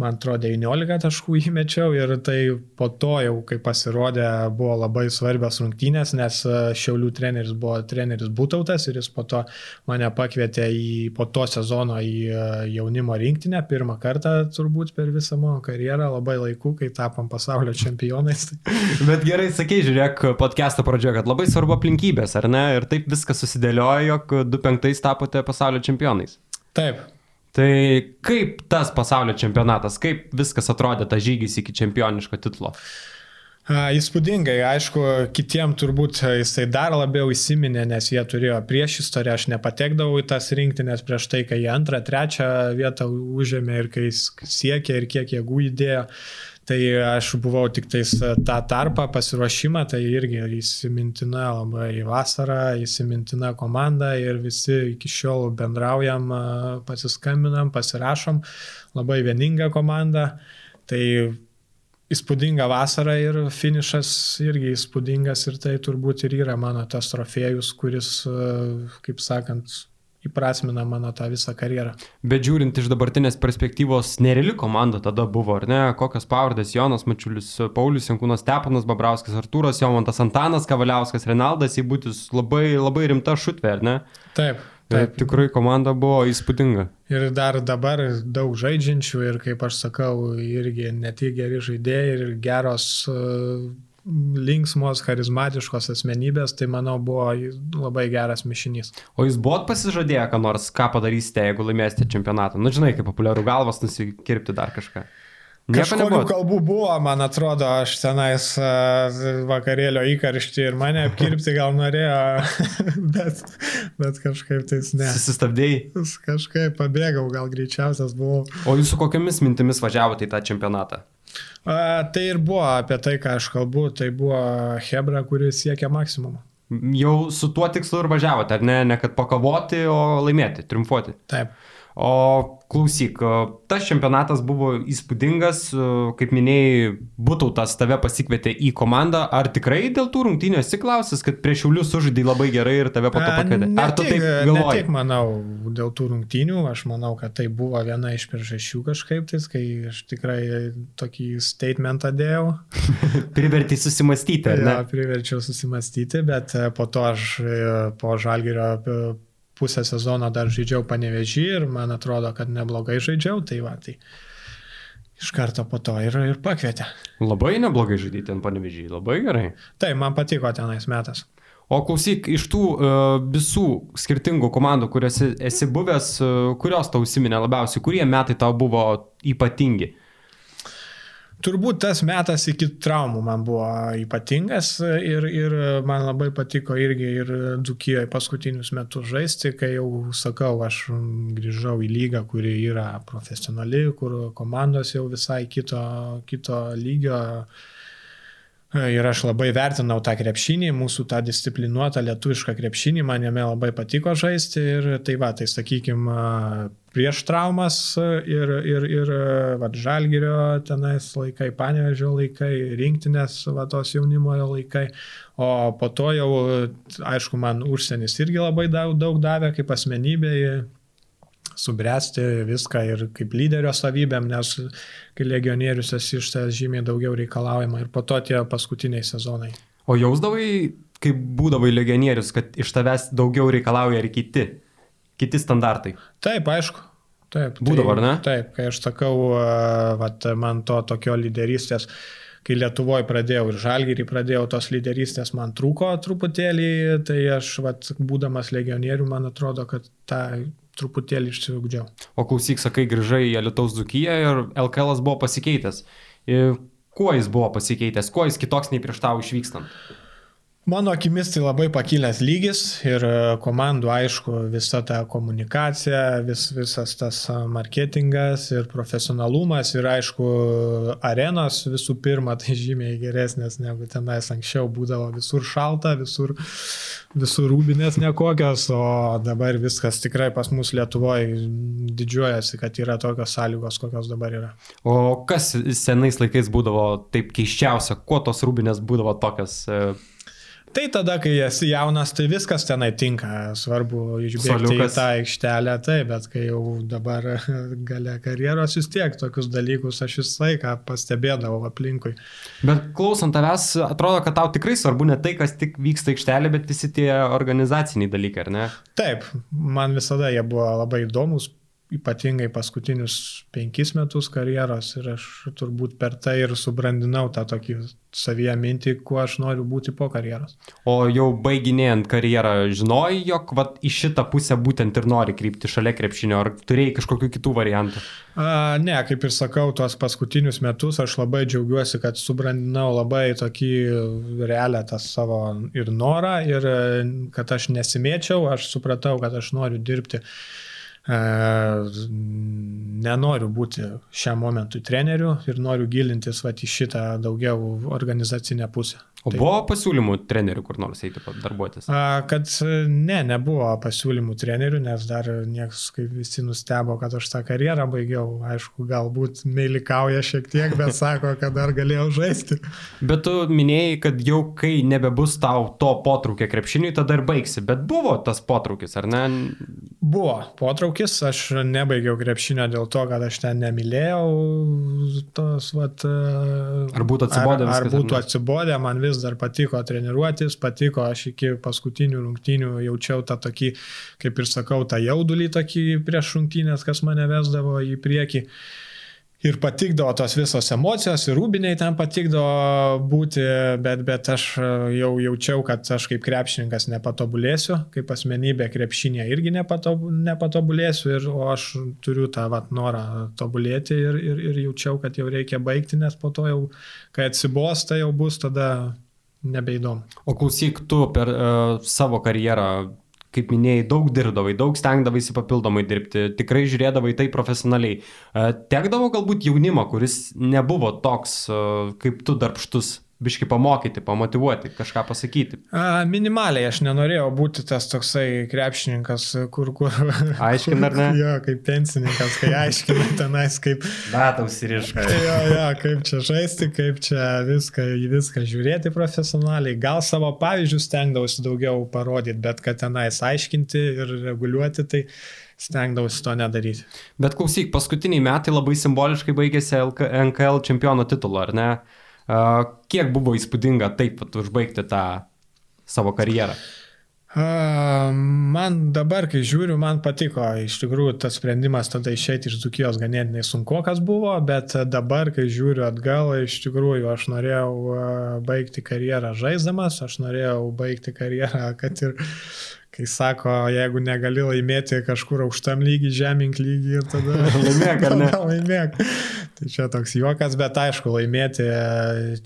Speaker 2: man atrodo, 19 taškų įmečiau ir tai po to jau, kai pasirodė, buvo labai svarbios rungtynės, nes e, Šiaulių treneris buvo treneris Būtautas ir jis po to mane pakvietė į, po to sezono į e, jaunimo rinktinę, pirmą kartą turbūt per visą mano karjerą, labai laiku, kai tapom pasaulio čempionais.
Speaker 1: Bet gerai, sakai, žiūrėk, podcast'o pradžioje, kad labai svarbu aplinkybės, ar ne? Ir taip viskas susidėliojo, jog 25 tapote pasaulio čempionais.
Speaker 2: Taip,
Speaker 1: Tai kaip tas pasaulio čempionatas, kaip viskas atrodė tas žygis iki čempioniško titulo?
Speaker 2: Įspūdingai, aišku, kitiem turbūt jisai dar labiau įsiminė, nes jie turėjo prieš istoriją, aš nepatekdavau į tas rinktinės prieš tai, kai jie antrą, trečią vietą užėmė ir kai siekė ir kiek jėgų įdėjo. Tai aš buvau tik tais e, tą tarpą pasiruošimą, tai irgi įsimintina labai vasara, įsimintina komanda ir visi iki šiol bendraujam, e, pasiskambinam, pasirašom, labai vieninga komanda. Tai įspūdinga vasara ir finišas irgi įspūdingas ir tai turbūt ir yra mano tas trofėjus, kuris, e, kaip sakant, įprasmina mano tą visą karjerą.
Speaker 1: Bet žiūrint iš dabartinės perspektyvos, nereali komanda tada buvo, ar ne? Kokios pavardės Jonas Mačiulis, Paulius Jankūnas, Stepanas Babrauskas, Artūras Jomantas, Antanas Kavaliauskas, Renaldas Įbūtis, labai, labai rimta šutvė, ar ne?
Speaker 2: Taip.
Speaker 1: Taip, tikrai komanda buvo įspūdinga.
Speaker 2: Ir dar dabar daug žaidžiančių ir, kaip aš sakau, irgi ne tik geri žaidėjai ir geros linksmos, charizmatiškos asmenybės, tai manau buvo labai geras mišinys.
Speaker 1: O jūs buvot pasižadėję, ką nors, ką padarysite, jeigu laimėsite čempionatą? Na, nu, žinai, kaip populiarų galvas nusikirpti dar kažką.
Speaker 2: Kažkokių kalbų buvo, man atrodo, aš tenais vakarėlio įkarštį ir mane apkirpti gal norėjo, bet, bet kažkaip tais ne.
Speaker 1: Susistabdėjai?
Speaker 2: Kažkaip pabėgau, gal greičiausias buvau.
Speaker 1: O jūs su kokiamis mintimis važiavote į tą čempionatą?
Speaker 2: A, tai ir buvo apie tai, ką aš kalbu, tai buvo Hebra, kuris siekia maksimumą.
Speaker 1: Jau su tuo tikslu ir važiavote, ar ne? Ne kad pakovoti, o laimėti, triumfuoti.
Speaker 2: Taip.
Speaker 1: O klausyk, tas čempionatas buvo įspūdingas, kaip minėjai, Būtautas tave pasikvietė į komandą. Ar tikrai dėl tų rungtynių esi klausęs, kad prieš Šiaulius sužaidai labai gerai ir tave po to pakvietė? Ar tu taip galvoji?
Speaker 2: Ne tik manau dėl tų rungtynių, aš manau, kad tai buvo viena iš priežasčių kažkaip tais, kai aš tikrai tokį statementą dėjau.
Speaker 1: Priverti susimastyti, ar ne?
Speaker 2: Ja, priverčiau susimastyti, bet e, po to aš e, po žalgerio pusę sezono dar žaidžiau panevežį ir man atrodo, kad neblogai žaidžiau, tai va, tai iš karto po to ir, ir pakvietė.
Speaker 1: Labai neblogai žaidyti ant panevežį, labai gerai.
Speaker 2: Tai, man patiko tenais metas.
Speaker 1: O klausyk, iš tų uh, visų skirtingų komandų, kuriuose esi buvęs, uh, kurios tau užsiminė labiausiai, kurie metai tau buvo ypatingi?
Speaker 2: Turbūt tas metas iki traumų man buvo ypatingas ir, ir man labai patiko irgi ir Dzukijoje paskutinius metus žaisti, kai jau sakau, aš grįžau į lygą, kuri yra profesionali, kur komandos jau visai kito, kito lygio. Ir aš labai vertinau tą krepšinį, mūsų tą disciplinuotą lietuvišką krepšinį, man jame labai patiko žaisti ir tai va, tai sakykime, prieš traumas ir, ir, ir va, žalgerio tenais laikai, panevežio laikai, rinktinės va, tos jaunimojo laikai. O po to jau, aišku, man užsienis irgi labai daug, daug davė kaip asmenybė subręsti viską ir kaip lyderio savybėm, nes kai legionierius esi iš tavęs žymiai daugiau reikalaujama ir po to tie paskutiniai sezonai.
Speaker 1: O jausdavai, kaip būdavai legionierius, kad iš tavęs daugiau reikalauja ir kiti? kiti standartai.
Speaker 2: Taip, aišku. Taip,
Speaker 1: Būdavo,
Speaker 2: tai,
Speaker 1: ar ne?
Speaker 2: Taip, kai aš sakau, vat, man to tokio lyderystės, kai Lietuvoje pradėjau ir Žalgirį pradėjau, tos lyderystės man trūko truputėlį, tai aš, vat, būdamas legionierių, man atrodo, kad tą truputėlį išsiugdžiau.
Speaker 1: O klausyk, sakai, grįžai į Lietuvos Dzukiją ir LKL buvo pasikeitęs. Kuo jis buvo pasikeitęs, kuo jis kitoks nei prieš tau išvykstant?
Speaker 2: Mano akimis tai labai pakilęs lygis ir e, komandų, aišku, visa ta komunikacija, vis, visas tas e, marketingas ir profesionalumas ir, aišku, arenos visų pirma tai žymiai geresnės negu tenais anksčiau būdavo visur šalta, visur, visur rūbinės nekokios, o dabar viskas tikrai pas mus Lietuvoje didžiuojasi, kad yra tokios sąlygos, kokios dabar yra.
Speaker 1: O kas senais laikais būdavo taip keiščiausia, kuo tos rūbinės būdavo tokios? E,
Speaker 2: Tai tada, kai esi jaunas, tai viskas tenai tinka, svarbu išbėgti Soliukas. į tą aikštelę, tai, bet kai jau dabar gale karjeros vis tiek tokius dalykus aš visą laiką pastebėdavau aplinkui.
Speaker 1: Bet klausant tavęs, atrodo, kad tau tikrai svarbu ne tai, kas tik vyksta aikštelė, bet visi tie organizaciniai dalykai, ar ne?
Speaker 2: Taip, man visada jie buvo labai įdomus, ypatingai paskutinius penkis metus karjeros ir aš turbūt per tai ir subrandinau tą tokį savyje mintį, kuo aš noriu būti po karjeros.
Speaker 1: O jau baiginėjant karjerą, žinojai, jog vat, į šitą pusę būtent ir nori krypti šalia krepšinio, ar turėjai kažkokių kitų variantų?
Speaker 2: A, ne, kaip ir sakau, tuos paskutinius metus aš labai džiaugiuosi, kad subrandinau labai tokį realią tą savo ir norą ir kad aš nesimėčiau, aš supratau, kad aš noriu dirbti E, nenoriu būti šiam momentui treneriu ir noriu gilintis va, į šitą daugiau organizacinę pusę.
Speaker 1: O tai, buvo pasiūlymų trenerių kur nors eiti darbuotis?
Speaker 2: Kad ne, nebuvo pasiūlymų trenerių, nes dar niekas, kaip visi nustebo, kad aš tą karjerą baigiau. Aišku, galbūt meilikauja šiek tiek, bet sako, kad dar galėjau žaisti.
Speaker 1: Bet tu minėjai, kad jau kai nebebus tau to potraukio krepšiniui, tada ir baigsi. Bet buvo tas potraukis, ar ne?
Speaker 2: Buvo potraukis, aš nebaigiau krepšinio dėl to, kad aš ten nemylėjau tos, vat,
Speaker 1: ar būtų atsibodę.
Speaker 2: Ar, ar būtų atsibodę, man vis dar patiko treniruotis, patiko, aš iki paskutinių rungtynių jaučiau tą tokį, kaip ir sakau, tą jaudulį tokį prieš rungtynės, kas mane vesdavo į priekį. Ir patikdavo tos visos emocijos, ir rūbiniai ten patikdavo būti, bet, bet aš jau jaučiau, kad aš kaip krepšininkas nepatobulėsiu, kaip asmenybė krepšinė irgi nepatob, nepatobulėsiu, ir, o aš turiu tą vat, norą tobulėti ir, ir, ir jaučiau, kad jau reikia baigti, nes po to jau, kai atsibos, tai jau bus tada nebeįdomu.
Speaker 1: O klausyk, tu per uh, savo karjerą, kaip minėjai, daug dirbdavai, daug stengdavaisi papildomai dirbti, tikrai žiūrėdavai tai profesionaliai. Uh, tekdavo galbūt jaunimą, kuris nebuvo toks uh, kaip tu darbštus biški pamokyti, pamotivuoti, kažką pasakyti.
Speaker 2: A, minimaliai, aš nenorėjau būti tas toksai krepšininkas, kur, kur...
Speaker 1: Aiškina, ar ne?
Speaker 2: jo, kaip pensininkas, kai aiškina tenais, kaip...
Speaker 1: Dataus ir iškai.
Speaker 2: jo, jo, kaip čia žaisti, kaip čia viską, viską žiūrėti profesionaliai. Gal savo pavyzdžius stengdavausi daugiau parodyti, bet kad tenais aiškinti ir reguliuoti, tai stengdavausi to nedaryti.
Speaker 1: Bet klausyk, paskutiniai metai labai simboliškai baigėsi NKL čempiono titulu, ar ne? Kiek buvo įspūdinga taip pat užbaigti tą savo karjerą?
Speaker 2: Man dabar, kai žiūriu, man patiko, iš tikrųjų tas sprendimas tada išeiti iš Dukijos ganėtinai sunku, kas buvo, bet dabar, kai žiūriu atgal, iš tikrųjų aš norėjau baigti karjerą žaisdamas, aš norėjau baigti karjerą, kad ir kai sako, jeigu negali laimėti kažkur aukštam lygiai, žemink lygiai ir tada
Speaker 1: laimėk, ar ne?
Speaker 2: laimėk. Tai čia toks juokas, bet aišku, laimėti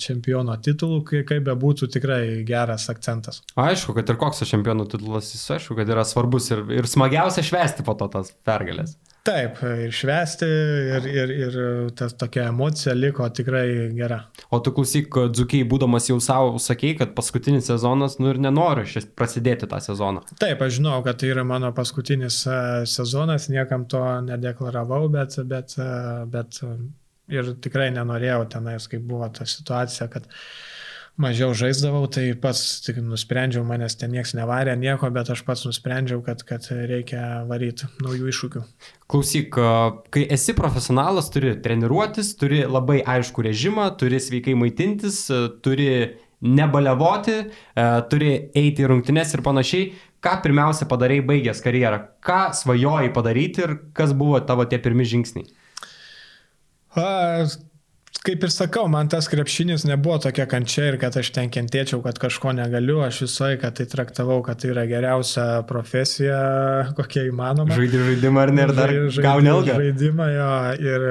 Speaker 2: čempiono titulų, kaip be būtų tikrai geras akcentas.
Speaker 1: Aišku, kad ir koks čempiono titulas, jis aišku, kad yra svarbus ir, ir smagiausia švesti po to tas pergalės.
Speaker 2: Taip, ir švesti, ir, ir, ir tas tokia emocija liko tikrai gera.
Speaker 1: O tu klausyk, dzukiai, būdamas jau savo, sakei, kad paskutinis sezonas, nu ir nenoriu šis prasidėti tą sezoną.
Speaker 2: Taip, aš žinau, kad tai yra mano paskutinis e, sezonas, niekam to nedeklaravau, bet, bet, e, bet ir tikrai nenorėjau tenais, kaip buvo ta situacija, kad uh, mažiau žaisdavau, tai pats tik nusprendžiau, manęs ten niekas nevarė, nieko, bet aš pats nusprendžiau, kad, kad reikia varyti naujų iššūkių.
Speaker 1: Klausyk, kai esi profesionalas, turi treniruotis, turi labai aišku režimą, turi sveikai maitintis, turi nebalevoti, turi eiti į rungtynes ir panašiai. Ką pirmiausia padarai baigęs karjerą? Ką svajojai padaryti ir kas buvo tavo tie pirmi žingsniai?
Speaker 2: A, kaip ir sakau, man tas krepšinis nebuvo tokia kančia ir kad aš ten kentėčiau, kad kažko negaliu, aš visą laiką tai traktavau, kad tai yra geriausia profesija, kokia įmanoma.
Speaker 1: Žaidži žaidimą ar ne, ir dar gauni ilgą.
Speaker 2: Žaidimą jo ir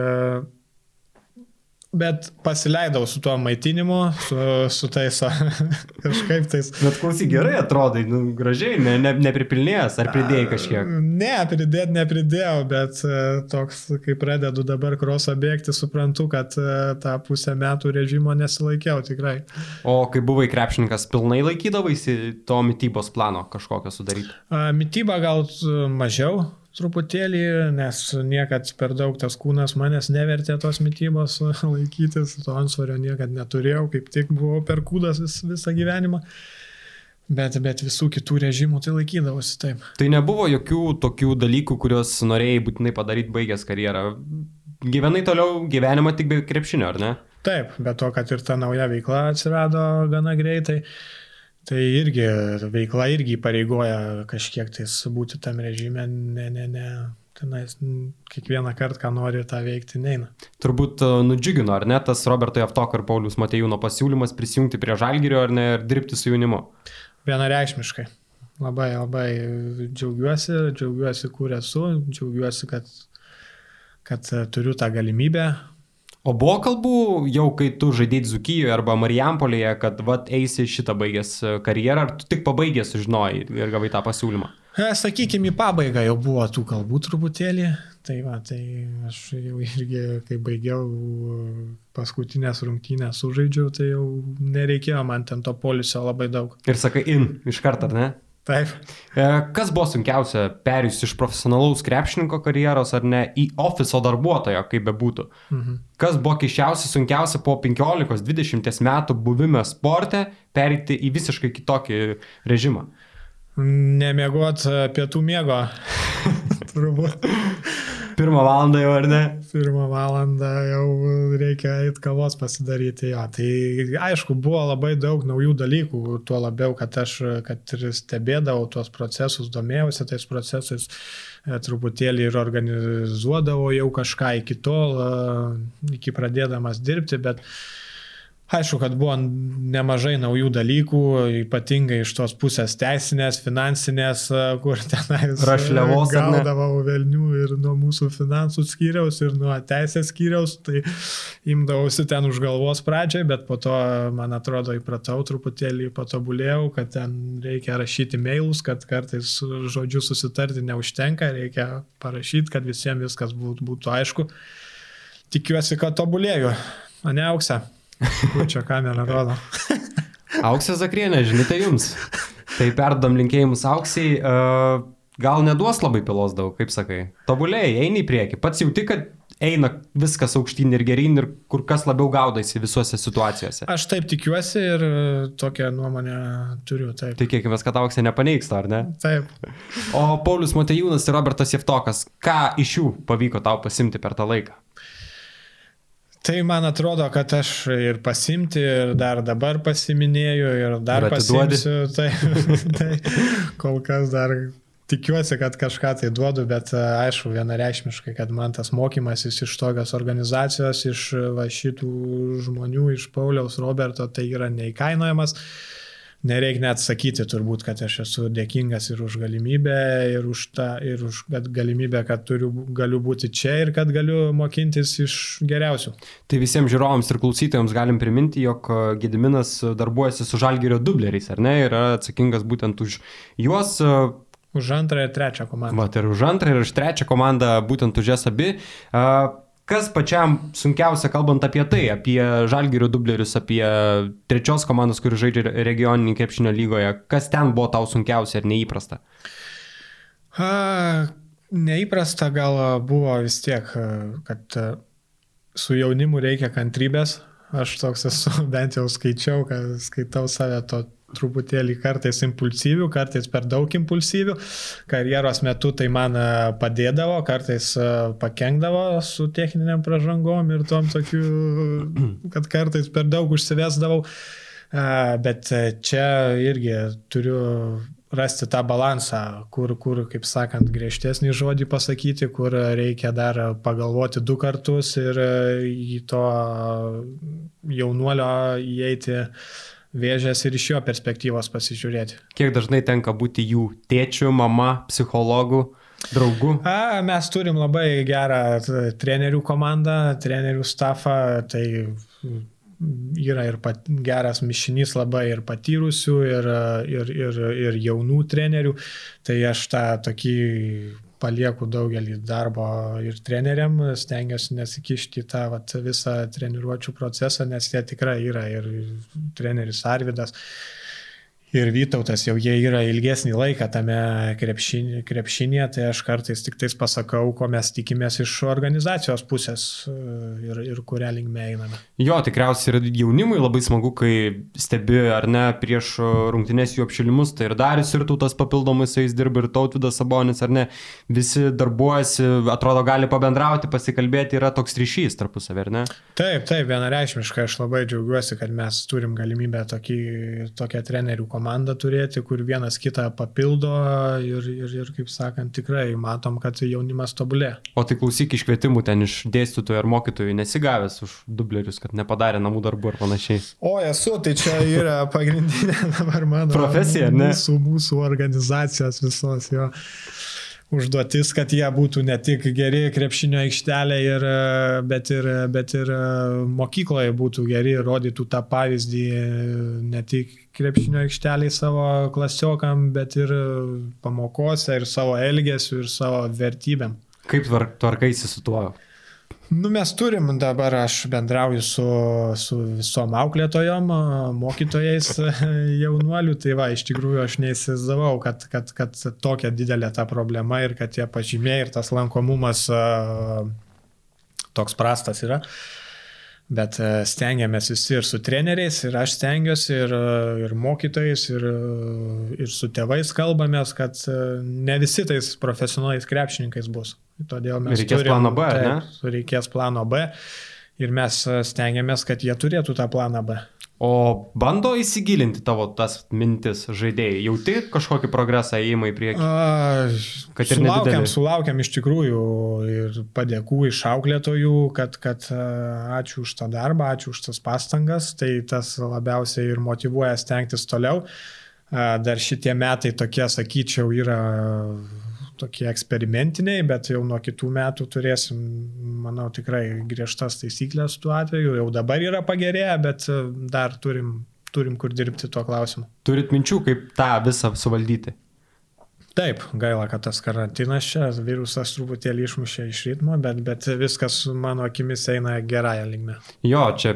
Speaker 2: Bet pasileidau su tuo maitinimu, su, su tais kažkaip tais.
Speaker 1: Bet klausyk, gerai atrodai, nu, gražiai, ne, ne, nepripilnėjęs, ar pridėjai kažkiek?
Speaker 2: Ne, pridėt nepridėjau, bet e, toks, kai pradedu dabar krosą bėgti, suprantu, kad e, tą pusę metų režimo nesilaikiau tikrai.
Speaker 1: O kai buvai krepšininkas, pilnai laikydavaisi to mytybos plano kažkokio sudaryti?
Speaker 2: Mytyba gal mažiau, truputėlį, nes niekad per daug tas kūnas manęs nevertė tos mytybos laikytis, to ansvario niekad neturėjau, kaip tik buvau per kūdas vis, visą gyvenimą. Bet, bet visų kitų režimų tai laikydavosi taip.
Speaker 1: Tai nebuvo jokių tokių dalykų, kuriuos norėjai būtinai padaryti baigęs karjerą. Gyvenai toliau gyvenimą tik be krepšinio, ar ne?
Speaker 2: Taip, bet to, kad ir ta nauja veikla atsirado gana greitai, tai irgi veikla irgi pareigoja kažkiek tais būti tam režime, ne, ne, ne, tenais kiekvieną kartą, ką nori tą veikti, neina.
Speaker 1: Turbūt e, nudžiugino, ar ne, tas Roberto Javtok ir Paulius Matejūno pasiūlymas prisijungti prie Žalgirio, ar ne, ir dirbti su jaunimu?
Speaker 2: Vienareikšmiškai. Labai, labai džiaugiuosi, džiaugiuosi, kur esu, džiaugiuosi, kad, kad turiu tą galimybę.
Speaker 1: O buvo kalbų jau, kai tu žaidėjai Zukijoje arba Marijampolėje, kad vat eisi šitą baigęs karjerą, ar tu tik pabaigęs sužinojai ir gavai tą pasiūlymą?
Speaker 2: E, Sakykime, į pabaigą jau buvo tų kalbų truputėlį. Tai va, tai aš jau irgi, kai baigiau paskutinės rungtynės sužaidžiau, tai jau nereikėjo man ten to polisio labai daug.
Speaker 1: Ir sakai, in, iš karto, ar ne?
Speaker 2: Taip.
Speaker 1: E, kas buvo sunkiausia perėjus iš profesionalaus krepšininko karjeros ar ne į ofiso darbuotojo, kaip bebūtų? Mhm. Kas buvo keščiausia, sunkiausia po 15-20 metų buvime sporte perėti į visiškai kitokį režimą?
Speaker 2: Nemiegot e, pietų miego. Turbūt.
Speaker 1: Pirmą valandą jau, ar ne?
Speaker 2: Pirmą valandą jau reikia eiti kavos pasidaryti. Jo. Tai aišku, buvo labai daug naujų dalykų, tuo labiau, kad aš kad ir stebėdavau tuos procesus, domėjausi tais procesais, e, truputėlį ir organizuodavau jau kažką iki tol, e, iki pradėdamas dirbti, bet uh, Aišku, kad buvo nemažai naujų dalykų, ypatingai iš tos pusės teisinės, finansinės, kur tenai
Speaker 1: rašliavos
Speaker 2: gaudavau velnių ir nuo mūsų finansų skyriaus, ir nuo teisės skyriaus, tai imdavausi ten už galvos pradžiai, bet po to, man atrodo, įpratau truputėlį, patobulėjau, kad ten reikia rašyti mailus, kad kartais žodžių susitarti neužtenka, reikia parašyti, kad visiems viskas būtų, būtų aišku. Tikiuosi, kad tobulėjau, o ne auksą. Kur čia kamera rodo?
Speaker 1: Auksė Zakrienė, žinutė jums. Tai perdam linkėjimus auksiai. Uh, gal neduos labai pilos daug, kaip sakai. Tobulėjai, eini į priekį. Pats jauti, kad eina viskas aukštyn ir geryn ir kur kas labiau gaudasi visuose situacijose.
Speaker 2: Aš taip tikiuosi ir tokią nuomonę turiu. Taip.
Speaker 1: Tikėkime, kad auksė nepaneiks, ar ne?
Speaker 2: Taip.
Speaker 1: O Paulius Matejūnas ir Robertas Jeftokas, ką iš jų pavyko tau pasimti per tą laiką?
Speaker 2: Tai man atrodo, kad aš ir pasimti, ir dar dabar pasiminėjau, ir dar ir pasimsiu. Tai, tai kol kas dar tikiuosi, kad kažką tai duodu, bet aišku, vienareikšmiškai, kad man tas mokymasis iš tokios organizacijos, iš va, šitų žmonių, iš Pauliaus Roberto, tai yra neįkainojamas. Uh, nereikia net sakyti turbūt, kad aš esu dėkingas ir už galimybę, ir už, tą, ir už galimybę, kad turiu, galiu būti čia ir kad galiu mokintis iš geriausių.
Speaker 1: Tai visiems žiūrovams ir klausytojams galim priminti, jog e, Gediminas darbuojasi su Žalgerio dubleriais, ar ne, yra atsakingas būtent už juos. E,
Speaker 2: už antrą ir trečią komandą.
Speaker 1: Vat ir už antrą ir už trečią komandą, būtent už jas abi. Uh, Kas pačiam sunkiausia, kalbant apie tai, apie žalgirių dublerius, apie trečios komandos, kuri žaidžia regioninį krepšinio lygoje, kas ten buvo tau sunkiausia ir neįprasta?
Speaker 2: A, neįprasta gal buvo vis tiek, kad su jaunimu reikia kantrybės. Aš toks esu, bent jau skaičiau, kad skaitau save to truputėlį kartais impulsyvių, kartais per daug impulsyvių. Karjeros metu tai man e, padėdavo, kartais e, pakengdavo su techniniam pražangom ir tom tokiu, kad kartais per daug užsivesdavau. E, bet čia irgi turiu rasti tą balansą, kur, kur, kaip sakant, griežtesnį žodį pasakyti, kur reikia dar pagalvoti du kartus ir į to jaunuolio įeiti uh, vėžės ir iš jo perspektyvos pasižiūrėti.
Speaker 1: Kiek dažnai tenka būti jų tėčių, mama, psichologų? Draugų?
Speaker 2: A, mes turim labai gerą trenerių komandą, trenerių stafą, tai yra ir pat, geras mišinys labai ir patyrusių, ir, ir, ir, ir jaunų trenerių. Tai aš tą tokį palieku daugelį darbo ir treneriam, stengiuosi nesikišti į tą vat, visą treniruočio procesą, nes jie tikrai yra ir treneris Arvidas. Ir Vytautas jau jie yra ilgesnį laiką tame krepšinė, krepšinėje, tai aš kartais tik tais pasakau, ko mes tikimės iš organizacijos pusės e, ir, ir kurią linkme einame.
Speaker 1: Jo, tikriausiai ir jaunimui labai smagu, kai stebi ar ne prieš rungtynės jų apšilimus, tai ir Darius ir tautas papildomai su jais dirba ir tautvidas Sabonis, ar ne, visi darbuojasi, atrodo gali pabendrauti, pasikalbėti, yra toks ryšys tarpusavį, ar ne?
Speaker 2: Taip, taip, vienareikšmiškai aš labai džiaugiuosi, kad mes turim galimybę tokį, tokią trenerių komandą komandą turėti, kur vienas kitą papildo ir, ir, ir kaip sakant, tikrai matom, kad jaunimas tobulė.
Speaker 1: O tai klausyk iškvietimų ten iš dėstytojų ar mokytojų nesigavęs už dublerius, kad nepadarė namų darbų ar panašiai.
Speaker 2: O esu, tai čia yra pagrindinė dabar mano
Speaker 1: profesija, ne?
Speaker 2: Mūsų, mūsų organizacijos visos jo užduotis, kad jie būtų ne tik geri krepšinio aikštelė, ir, bet, ir, bet ir mokykloje būtų geri, rodytų tą pavyzdį ne tik krepšinio aikšteliai savo klasiokam, bet ir pamokose, ir savo elgesiu, ir savo vertybėm.
Speaker 1: Kaip tvarkaisi su tuo?
Speaker 2: Nu, mes turim dabar, aš bendrauju su, su visom auklėtojom, mokytojais jaunuolių, tai va, iš tikrųjų aš neįsivaizdavau, kad, kad, kad tokia didelė ta problema ir kad tie pažymiai ir tas lankomumas toks prastas yra. Bet stengiamės visi ir su treneriais, ir aš stengiuosi, ir, ir mokytojais, ir, ir su tėvais kalbamės, kad ne visi tais profesionaliais krepšininkais bus. Todėl mes
Speaker 1: reikės turim, plano B, taip,
Speaker 2: ne? Reikės plano B ir mes e, stengiamės, kad jie turėtų tą planą B.
Speaker 1: O bando įsigilinti tavo tas mintis žaidėjai? Jauti kažkokį progresą įėjimą į priekį? A,
Speaker 2: kad ir sulaukiam, sulaukiam iš tikrųjų ir padėkų iš auklėtojų, kad, kad e, ačiū už tą darbą, ačiū už tas pastangas, tai tas labiausiai ir motivuoja stengtis toliau. Dar šitie metai tokie, sakyčiau, yra tokie eksperimentiniai, bet jau nuo kitų metų turėsim, manau, tikrai griežtas taisyklės tuo atveju. Jau dabar yra pagerėję, bet e, dar turim, turim kur dirbti tuo klausimu.
Speaker 1: Turit minčių, kaip tą visą suvaldyti?
Speaker 2: Taip, gaila, kad tas karantinas čia, virusas truputėlį išmušė iš ritmo, bet, bet viskas mano akimis eina gerąją linkmę.
Speaker 1: Jo, čia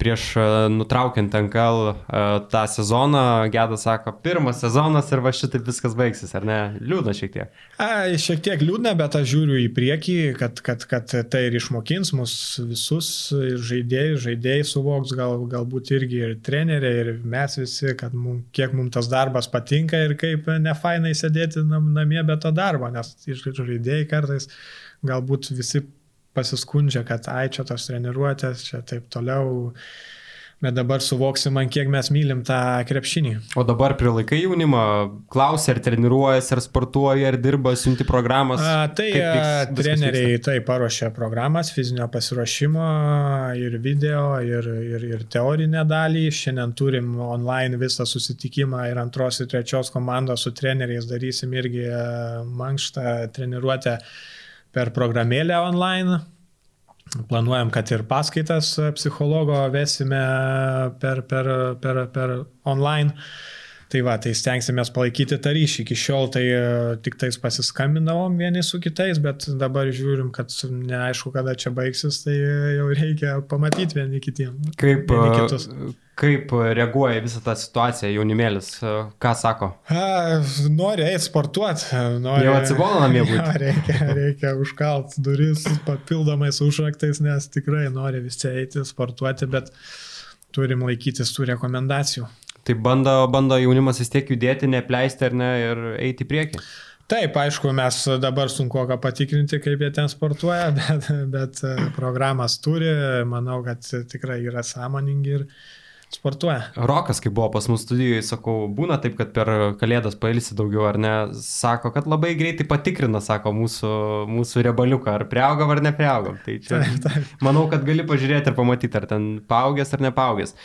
Speaker 1: prieš e, nutraukiant NKL e, tą sezoną, Gedas sako, pirmas sezonas ir va šitaip viskas baigsis, ar ne? Liūdna šiek tiek.
Speaker 2: A, šiek tiek liūdna, bet aš žiūriu į priekį, kad, kad, kad tai ir išmokins mus visus ir žaidėjus, žaidėjai suvoks, gal, galbūt irgi ir treneriai, ir mes visi, kad mum, kiek mums tas darbas patinka ir kaip nefainai sėdėti nam, namie be to darbo, nes žaidėjai kartais galbūt visi pasiskundžia, kad ai čia tos treniruotės, čia taip toliau. Bet dabar suvoksim, man kiek mes mylim tą krepšinį.
Speaker 1: O dabar prilaikai jaunimą, klausia, ar treniruojasi, ar sportuoja, ar dirba, siunti programas.
Speaker 2: A, tai vyks, treneriai tai paruošia programas fizinio pasiruošimo ir video, ir, ir, ir teorinę dalį. Šiandien turim online visą susitikimą ir antros ir trečios komandos su treneriais darysim irgi mankštą treniruotę per programėlę online. Planuojam, kad ir paskaitas psichologo vesime per, per, per, per online. Tai va, tai stengsime palaikyti tą ryšį. Iki šiol tai e, tik tais pasiskambindavom vieni su kitais, bet dabar žiūrim, kad neaišku, kada čia baigsis, tai jau reikia pamatyti vieni kitiem.
Speaker 1: Kaip, vieni e, kitus. Kaip reaguoja visą tą situaciją jaunimėlis? Ką sako?
Speaker 2: A, nori eiti sportuoti. Nori...
Speaker 1: Jau atsibodo namie būti.
Speaker 2: Ja, reikia, reikia užkalt duris papildomais užraktais, nes tikrai nori visi eiti sportuoti, bet turim laikytis tų rekomendacijų.
Speaker 1: Tai bando, bando jaunimas vis tiek judėti, nepleisti ar ne ir eiti į priekį.
Speaker 2: Taip, aišku, mes dabar sunku ką patikrinti, kaip jie ten sportuoja, bet, bet programas turi, manau, kad tikrai yra sąmoningi ir, sportuoja.
Speaker 1: Rokas, kai buvo pas mus studijoje, sakau, būna taip, kad per kalėdas pailsi daugiau, ar ne? Sako, kad labai greitai patikrina, sako, mūsų, mūsų rebaliuką, ar priaugam ar nepriaugam. Tai čia, taip, taip. manau, kad gali pažiūrėti ir pamatyti, ar ten paaugęs ar nepaaugęs.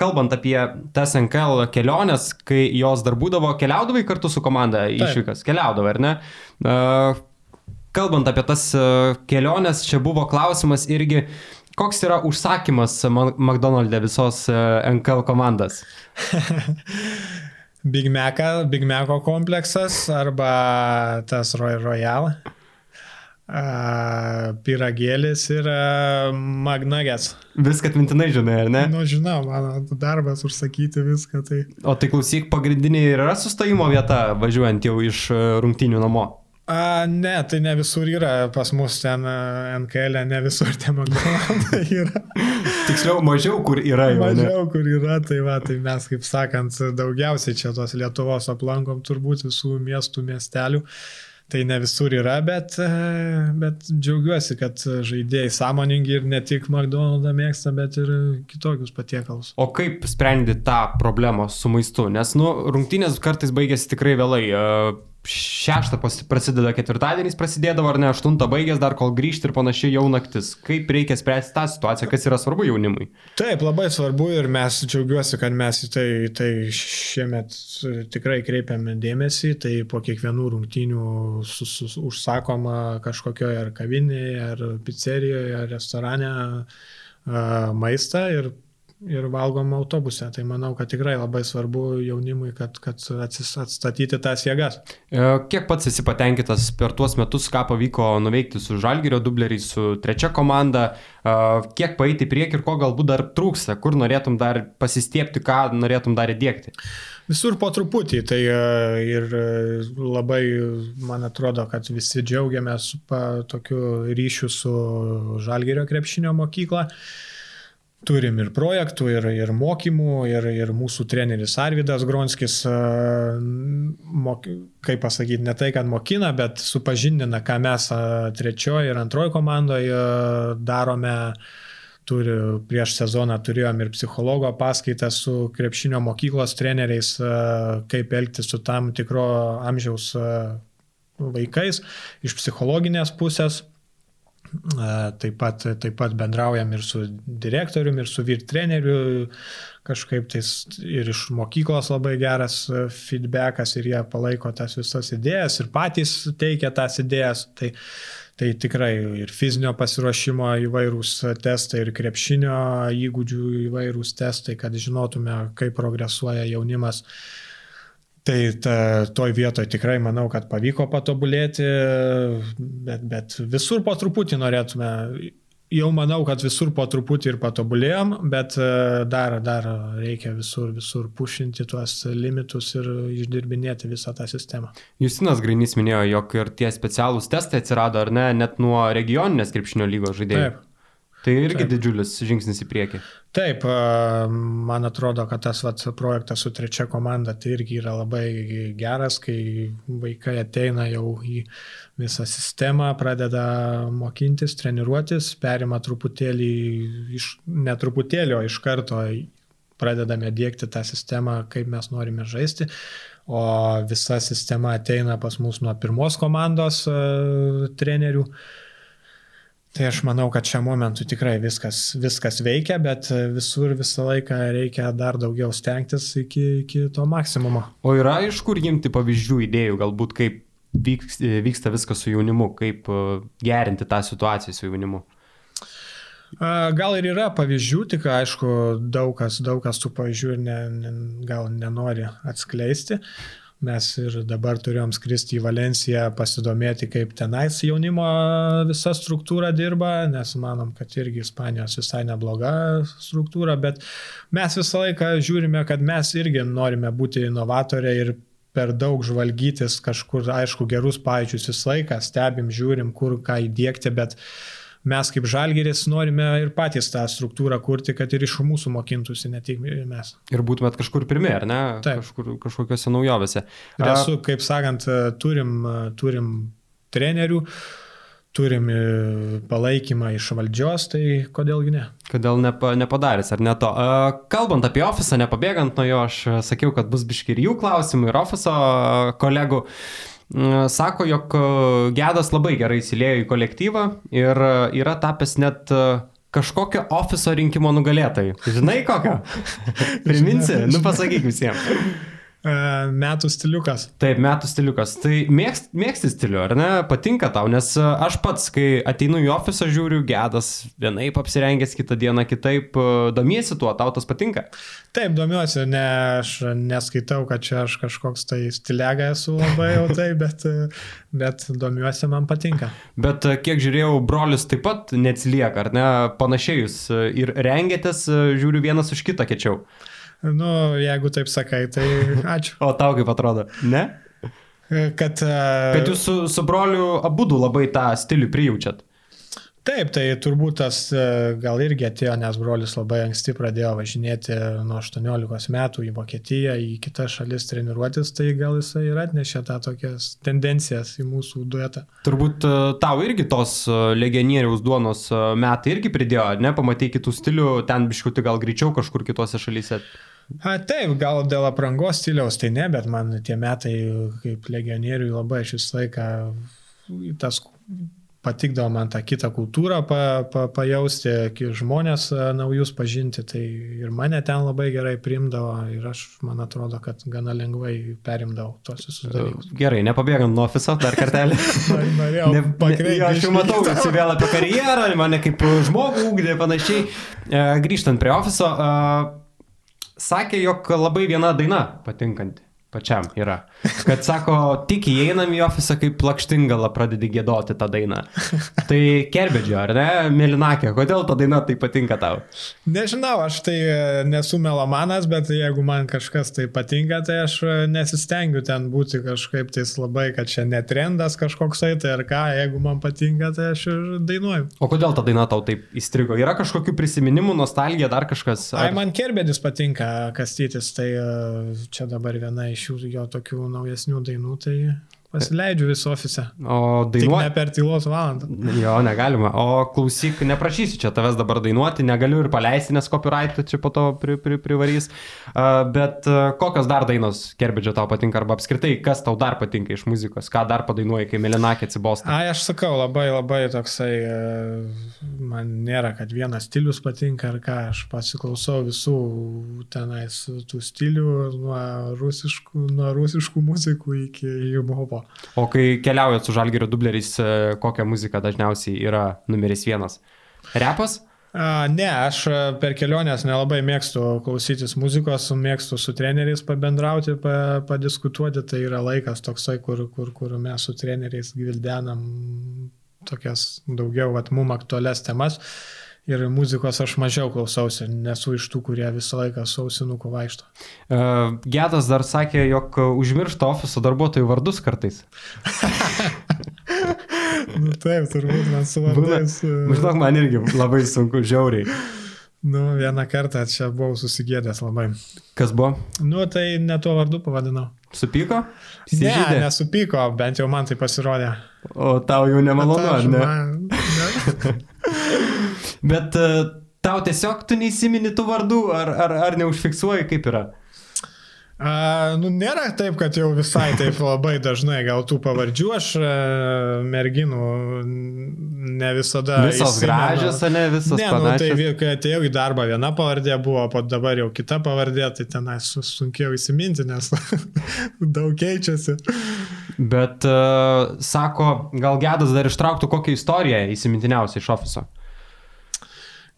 Speaker 1: Kalbant apie tas NKL keliones, kai jos dar būdavo, keliaudavai kartu su komanda išvykas, keliaudavai, ar ne? Kalbant apie tas keliones, čia buvo klausimas irgi, uh, Koks yra užsakymas McDonald'e visos e, NKL komandas?
Speaker 2: Big Mac'a, Big Mac'o kompleksas arba tas Roy Royal. piragėlis ir magnagės.
Speaker 1: Viską atmintinai žinai, ar ne?
Speaker 2: Nu, žinau, mano darbas užsakyti viską. Tai...
Speaker 1: O tai klausyk, pagrindinė yra sustojimo vieta važiuojant jau iš e, rungtinių namo?
Speaker 2: A, ne, tai ne visur yra, pas mus ten NKL, e, ne visur ten McDonald's yra.
Speaker 1: Tiksliau, mažiau kur yra jau.
Speaker 2: Mažiau ne? kur yra, tai va, tai mes, kaip sakant, daugiausiai čia tos Lietuvos aplankom turbūt visų miestų, miestelių. Tai ne visur yra, bet, bet džiaugiuosi, kad žaidėjai sąmoningi ir ne tik McDonald's mėgsta, bet ir kitokius patiekalus.
Speaker 1: O kaip sprendi tą problemą su maistu? Nes, nu, rungtynės kartais baigėsi tikrai vėlai. Šeštą prasideda ketvirtadienis, prasidėdavo ar ne, aštuntą baigęs, dar kol grįžti ir panašiai jau naktis. Kaip reikia spręsti tą situaciją, kas yra svarbu jaunimui?
Speaker 2: Taip, labai svarbu ir mes džiaugiuosi, kad mes į tai, tai šiemet tikrai kreipiame dėmesį, tai po kiekvienų rungtynių sus, sus, užsakoma kažkokioje ar kavinėje, ar pizzerijoje, ar restorane maistą ir ir valgom autobuse. Tai manau, kad tikrai labai svarbu jaunimui, kad, kad atstatyti tas jėgas.
Speaker 1: E, kiek pats esi patenkintas per tuos metus, ką pavyko nuveikti su Žalgirio dubleriais, su trečia komanda, e, kiek paeiti į priekį ir ko galbūt dar trūksta, kur norėtum dar pasistiepti, ką norėtum dar įdėkti?
Speaker 2: Visur po truputį, tai e, ir labai, man atrodo, kad visi džiaugiamės tokiu ryšiu su Žalgerio krepšinio mokykla. Uh, Turim ir projektų, ir, ir mokymų, ir, ir mūsų treneris Arvidas Gronskis, mok, kaip pasakyti, ne tai, kad mokina, bet supažindina, ką mes trečioje ir antroje komandoje darome. Turi, prieš sezoną turėjom ir psichologo paskaitą su krepšinio mokyklos treneriais, kaip elgtis su tam tikro amžiaus vaikais iš psichologinės pusės Taip pat, taip pat bendraujam ir su direktoriumi, ir su vyr treneriu, kažkaip tais ir iš mokyklos labai geras feedbackas ir jie palaiko tas visas idėjas ir patys teikia tas idėjas. Tai, tai tikrai ir fizinio pasiruošimo įvairūs testai, ir krepšinio įgūdžių įvairūs testai, kad žinotume, kaip progresuoja jaunimas. Uh, Tai ta, toj vietoje tikrai manau, kad pavyko patobulėti, bet, bet visur po truputį norėtume. Jau manau, kad visur po truputį ir patobulėjom, bet e, dar, dar reikia visur, visur pušinti tuos limitus ir išdirbinėti visą tą sistemą.
Speaker 1: Justinas Grainys minėjo, jog ir tie specialūs testai atsirado, ar ne, net nuo regioninės krepšinio lygos žaidėjų. Taip. Tai irgi Taip. didžiulis žingsnis į priekį.
Speaker 2: Taip, man atrodo, kad tas vat, projektas su trečia komanda tai irgi yra labai geras, kai vaikai ateina jau į visą sistemą, pradeda mokintis, treniruotis, perima truputėlį, iš, ne truputėlį, o iš karto pradedame dėkti tą sistemą, kaip mes norime žaisti. O visa sistema ateina pas mus nuo pirmos komandos trenerių. Uh, Tai aš manau, kad šiam momentui tikrai viskas, viskas veikia, bet visur visą laiką reikia dar daugiau stengtis iki, iki to maksimumo.
Speaker 1: O yra iš kur imti pavyzdžių, idėjų, galbūt kaip vyks, vyksta viskas su jaunimu, kaip e, gerinti tą situaciją su jaunimu?
Speaker 2: Gal ir yra pavyzdžių, tik aišku, daug kas, daug kas tų pavyzdžių ne, ne, gal nenori atskleisti. Mes ir dabar turėjom skristi į Valenciją pasidomėti, kaip tenais jaunimo visa struktūra dirba, nes manom, kad irgi Ispanijos visai nebloga struktūra, bet mes visą laiką žiūrime, kad mes irgi norime būti inovatoriai ir per daug žvalgytis kažkur, aišku, gerus pavyzdžius visą laiką, stebim, žiūrim, kur ką įdėkti, bet uh, mes kaip žalgeris norime ir patys tą struktūrą kurti, kad ir iš mūsų mokintųsi, ne tik mes.
Speaker 1: Ir būtumėt kažkur pirmie, ar ne? Taip. Kažkur, kažkokiose naujovėse.
Speaker 2: Ir esu, kaip sakant, turim, turim trenerių, turim palaikymą iš valdžios, tai kodėlgi ne?
Speaker 1: Kodėl nepa, nepadarys, ar ne to? Kalbant apie ofisą, nepabėgant nuo jo, aš sakiau, kad bus biški ir jų klausimų, ir ofiso kolegų. Mm, sako, jog e, Gedas labai gerai įsilėjo į kolektyvą ir e, yra tapęs net e, kažkokio ofiso rinkimo nugalėtojai. Žinai kokio? Priminsi? Nu pasakyk visiems.
Speaker 2: Metų stiliukas.
Speaker 1: Taip, metų stiliukas. Tai mėgst, mėgsti stilių, ar ne? Patinka tau, nes e, aš pats, kai ateinu į ofisą, žiūriu, gedas vienaip apsirengęs, kitą dieną kitaip, e, domiesi tuo, tau tas patinka?
Speaker 2: Taip, domiuosi, ne, aš neskaitau, kad čia aš kažkoks tai stilega esu labai jau tai, bet, bet domiuosi, man patinka.
Speaker 1: Bet kiek žiūrėjau, brolis taip pat neatsilieka, ar ne? Panašiai jūs ir rengėtės, žiūriu vienas už kitą kečiau.
Speaker 2: Nu, jeigu taip sakai, tai ačiū.
Speaker 1: o tau kaip atrodo? Ne?
Speaker 2: Kad,
Speaker 1: kad jūs su, su broliu abu labai tą stilių prijaučiat.
Speaker 2: Taip, tai turbūt tas e, gal irgi atėjo, nes brolis labai anksti pradėjo važinėti nuo 18 metų į Vokietiją, į kitas šalis treniruotis, tai gal jisai ir atnešė tą tokias tendencijas į mūsų duetą.
Speaker 1: Turbūt e, tau irgi tos e, legionieriaus duonos metai irgi pridėjo, ne, pamatai kitų stilių, ten biškuti gal greičiau kažkur kitose šalyse.
Speaker 2: A, taip, gal dėl aprangos stiliaus tai ne, bet man tie metai kaip legionieriui labai aš visą laiką tas patikdavo man tą kitą kultūrą pa, pa, pajausti, žmonės naujus pažinti, tai ir mane ten labai gerai primdavo ir aš, man atrodo, kad gana lengvai perimdavau tos visus dalykus.
Speaker 1: Gerai, nepabėgant nuo ofiso dar kartelį.
Speaker 2: Norėjau ne, pakreipti.
Speaker 1: Aš jau matau, kad esi vėl apie karjerą, mane kaip žmogų ūkdė panašiai. Grįžtant prie ofiso, sakė, jog labai viena daina patinkanti pačiam yra. Kad sako, tik įeinam į ofisą kaip plakštingala pradedi gėdoti tą dainą. Tai kerbedžio, ar ne? Melinakė, kodėl ta daina tai patinka tau?
Speaker 2: Nežinau, aš tai e, nesu melomanas, bet jeigu man kažkas tai patinka, tai aš e, nesistengiu ten būti kažkaip tais labai, kad čia netrendas kažkoksai, tai ar ką, jeigu man patinka, tai aš ir dainuoju.
Speaker 1: O kodėl ta daina tau taip įstrigo? Yra kažkokių prisiminimų, nostalgija, dar kažkas?
Speaker 2: Ar... Ai, man kerbedis patinka, kastytis, tai e, čia dabar viena iš iš jų jo tokių naujesnių dainų, tai Pasileidžiu visą ofise.
Speaker 1: O dainuoti.
Speaker 2: Ne per tylos valandą.
Speaker 1: Jo, negalima. O klausyk, neprašysiu čia tavęs dabar dainuoti, negaliu ir paleisti, nes copyright čia po to pri, pri, privarys. Uh, bet uh, kokios dar dainos kerbidžio tau patinka, arba apskritai, kas tau dar patinka iš muzikos, ką dar padainuoji, kai Melinakė atsibosta?
Speaker 2: Ai, aš sakau, labai labai toksai, uh, man nėra, kad vienas stilius patinka ar ką, aš pasiklausau visų tenais tų stilių, nuo rusiškų, nuo rusiškų muzikų iki hip-hopo
Speaker 1: buvo. O kai keliaujat su žalgerio dubleriais, e, kokia muzika dažniausiai yra numeris vienas? Repas?
Speaker 2: A, ne, aš e, per keliones nelabai mėgstu klausytis muzikos, mėgstu su treneriais pabendrauti, pa, padiskutuoti, tai yra laikas toksai, kur, kur, kur mes su treneriais gvildenam tokias daugiau, vat, mum aktualias temas. Uh, ir muzikos aš mažiau klausausi, nesu iš tų, kurie visą laiką sausinuku vaikšto.
Speaker 1: Uh, Gedas dar sakė, jog užmiršta ofiso darbuotojų vardus kartais.
Speaker 2: nu taip, turbūt man su vardais.
Speaker 1: Žinok, man irgi labai sunku, žiauriai.
Speaker 2: Nu, vieną kartą čia buvau susigėdęs labai.
Speaker 1: Kas buvo?
Speaker 2: Nu, tai ne tuo vardu pavadinau.
Speaker 1: Supyko?
Speaker 2: Įsižydė? Ne, nesupyko, bent jau man tai pasirodė.
Speaker 1: O tau jau nemalonu, ar ne? Man, ne? Bet uh, tau tiesiog tu neįsimini tų vardų, ar, ar, ar neužfiksuoji, kaip yra?
Speaker 2: A, nu, nėra taip, kad jau visai taip labai dažnai gal tų pavardžių aš a, merginų ne visada.
Speaker 1: Visos įsimenu. gražios, ne visos. Ne, nu,
Speaker 2: tai kai atėjau į darbą viena pavardė buvo, po dabar jau kita pavardė, tai tenai sunkiau įsiminti, nes daug keičiasi.
Speaker 1: Bet uh, sako, gal gedas dar ištrauktų kokią istoriją įsimintiniausią iš ofiso.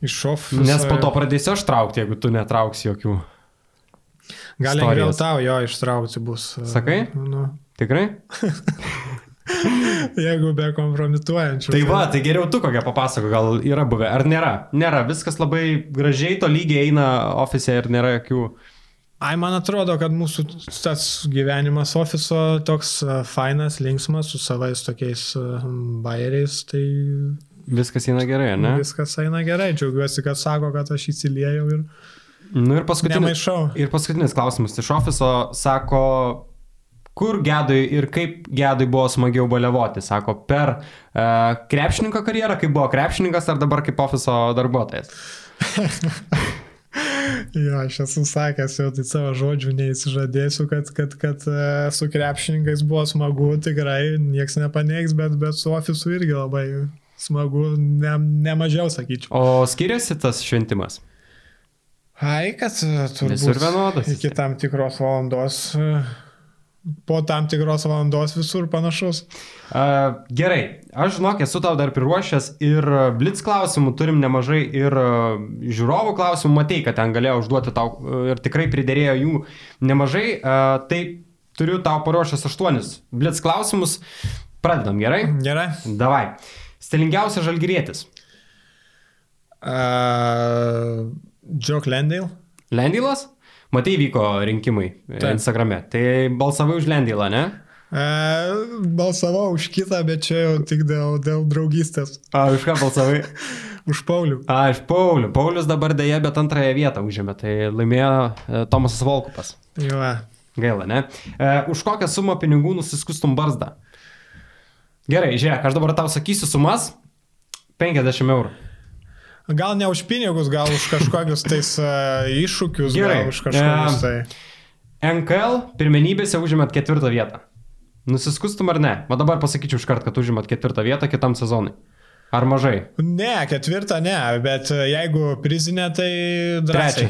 Speaker 2: Iš ofiso.
Speaker 1: Nes po to pradėsiu aš traukti, jeigu tu netrauksi jokių.
Speaker 2: Gal lengviau tau jo ištraukti bus.
Speaker 1: Sakai? Nu. Tikrai?
Speaker 2: Jeigu be kompromituojančių.
Speaker 1: Tai va, tai geriau tu kokią papasako, gal yra buvę, ar nėra? Nėra, viskas labai gražiai, to lygiai eina ofise ir nėra jokių...
Speaker 2: Ai, man atrodo, kad mūsų tas gyvenimas ofiso toks fainas, linksmas, su savais tokiais bairiais, tai
Speaker 1: Viskas eina gerai, ne?
Speaker 2: Viskas eina gerai, džiaugiuosi, kad sako, kad aš įsiliejau ir...
Speaker 1: Nu ir paskutinis, ir paskutinis klausimas iš ofiso sako, kur gedui ir kaip gedui buvo smagiau baliavoti, sako, per uh, krepšininko karjerą, kaip buvo krepšininkas ar dabar kaip ofiso darbuotojas?
Speaker 2: Jo, aš esu sakęs, jau tai savo žodžių neįsižadėsiu, kad, kad, kad e, su krepšininkais buvo smagu, tikrai niekas nepaneigs, bet, bet su ofisu irgi labai smagu, ne, ne mažiau sakyčiau.
Speaker 1: O skiriasi tas šventimas?
Speaker 2: Ai, kad e, turbūt
Speaker 1: Visur vienodas.
Speaker 2: iki tam tikros valandos, e, po tam tikros valandos visur panašus.
Speaker 1: Uh, gerai, aš žinok, esu tau dar priruošęs ir blitz klausimų, turim nemažai ir uh, žiūrovų klausimų, matei, kad ten galėjau užduoti tau ir tikrai pridėrėjo jų nemažai, uh, tai turiu tau paruošęs aštuonis blitz klausimus, pradedam gerai?
Speaker 2: Gerai.
Speaker 1: Davai. Stilingiausias žalgyrėtis.
Speaker 2: Uh, Joke Lendale.
Speaker 1: Lendylas? Matai, vyko rinkimai
Speaker 2: Taip.
Speaker 1: Instagrame. Tai balsavai už Lendylą, ne?
Speaker 2: E, balsavau už kitą, bet čia jau tik dėl, dėl draugystės.
Speaker 1: A, už ką balsavai?
Speaker 2: Už Paulių.
Speaker 1: A, iš Paulių. Paulius dabar dėja, bet antrąją vietą užėmė. Tai laimėjo e, Tomasas Volkupas.
Speaker 2: Jo.
Speaker 1: Gaila, ne? E, už kokią sumą pinigų nusiskustum barzdą? Gerai, žiūrėk, aš dabar tau sakysiu sumas. 50 eurų.
Speaker 2: Gal ne už pinigus, gal už kažkokius tais uh, iššūkius,
Speaker 1: Gerai.
Speaker 2: gal už kažkokius
Speaker 1: E,
Speaker 2: tai.
Speaker 1: NKL pirmenybėse užėmėt ketvirtą vietą. Nusiskustum ar ne? O dabar pasakyčiau iš karto, kad užėmėt ketvirtą vietą kitam sezonui. Ar mažai?
Speaker 2: Ne, ketvirtą ne, bet e, jeigu prizinė, tai drąsiai.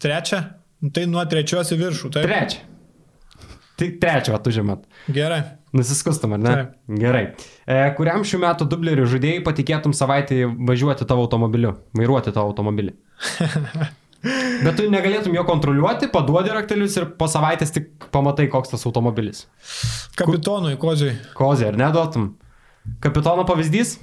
Speaker 2: Trečia? Nu, Tai nuo trečios į viršų. Taip.
Speaker 1: Trečią. Tik trečią užėmėt.
Speaker 2: Gerai.
Speaker 1: Nusiskustum, ar ne?
Speaker 2: Taip.
Speaker 1: Gerai. E, kuriam šių metų dublerių žaidėjai patikėtum savaitį važiuoti tavo automobiliu, vairuoti tavo automobilį? Bet tu negalėtum jo kontroliuoti, paduodi raktelius ir po savaitės tik pamatai, koks tas automobilis.
Speaker 2: Kapitonui Kozui.
Speaker 1: Kozė, ar neduotum? Kapitono pavyzdys?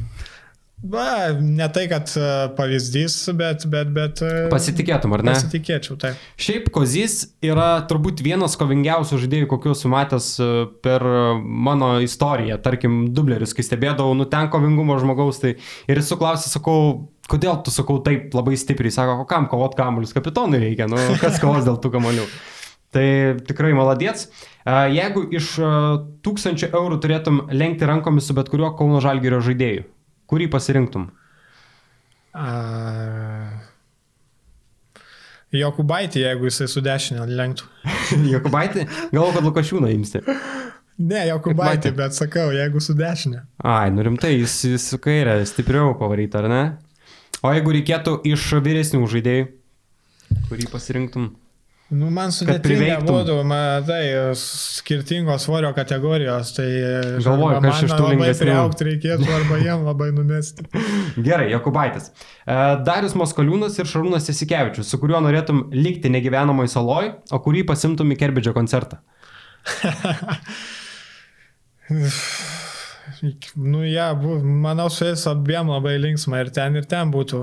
Speaker 2: Va, ne tai, kad e, pavyzdys, bet, bet, bet. e,
Speaker 1: Pasitikėtum, ar ne?
Speaker 2: Pasitikėčiau, taip.
Speaker 1: Šiaip Kozys yra turbūt vienas kovingiausių žaidėjų, kokius matęs e, per mano istoriją. Tarkim, dubleris, kai stebėdavau, nu ten kovingumo žmogaus, tai ir esu klausęs, sakau, kodėl tu sakau taip labai stipriai, sako, o kam kovot kamuolius, kapitonui reikia, nu kas kovos dėl tų kamuolių. Tai tikrai maladėts. Jeigu iš e, tūkstančio eurų turėtum lenkti rankomis su bet kuriuo Kauno Žalgirio žaidėju, kurį pasirinktum?
Speaker 2: A... Jokubaitį, jeigu jisai su dešinė lenktų.
Speaker 1: Jokubaitį? Galvoju, kad Lukašiūną imsi.
Speaker 2: Ne, Jokubaitį, bet sakau, jeigu su dešinė.
Speaker 1: Ai, nu rimtai, jis, jis su kairė stipriau pavaryta, ar ne? O jeigu reikėtų iš vyresnių žaidėjų, kurį pasirinktum?
Speaker 2: Nu, man sudėtinga būtų, matai, skirtingos svorio kategorijos, tai
Speaker 1: Galvoju,
Speaker 2: arba
Speaker 1: kas iš
Speaker 2: man
Speaker 1: tų
Speaker 2: labai priaukti reikėtų, arba jiem labai numesti.
Speaker 1: Gerai, Jokubaitis. E, Darius Moskaliūnas ir Šarūnas Jasikevičius, su kuriuo norėtum likti negyvenamoj saloj, o kurį pasimtum į Kerbidžio koncertą.
Speaker 2: Nu, ja, manau, su jais abiem labai linksma ir ten, ir ten būtų.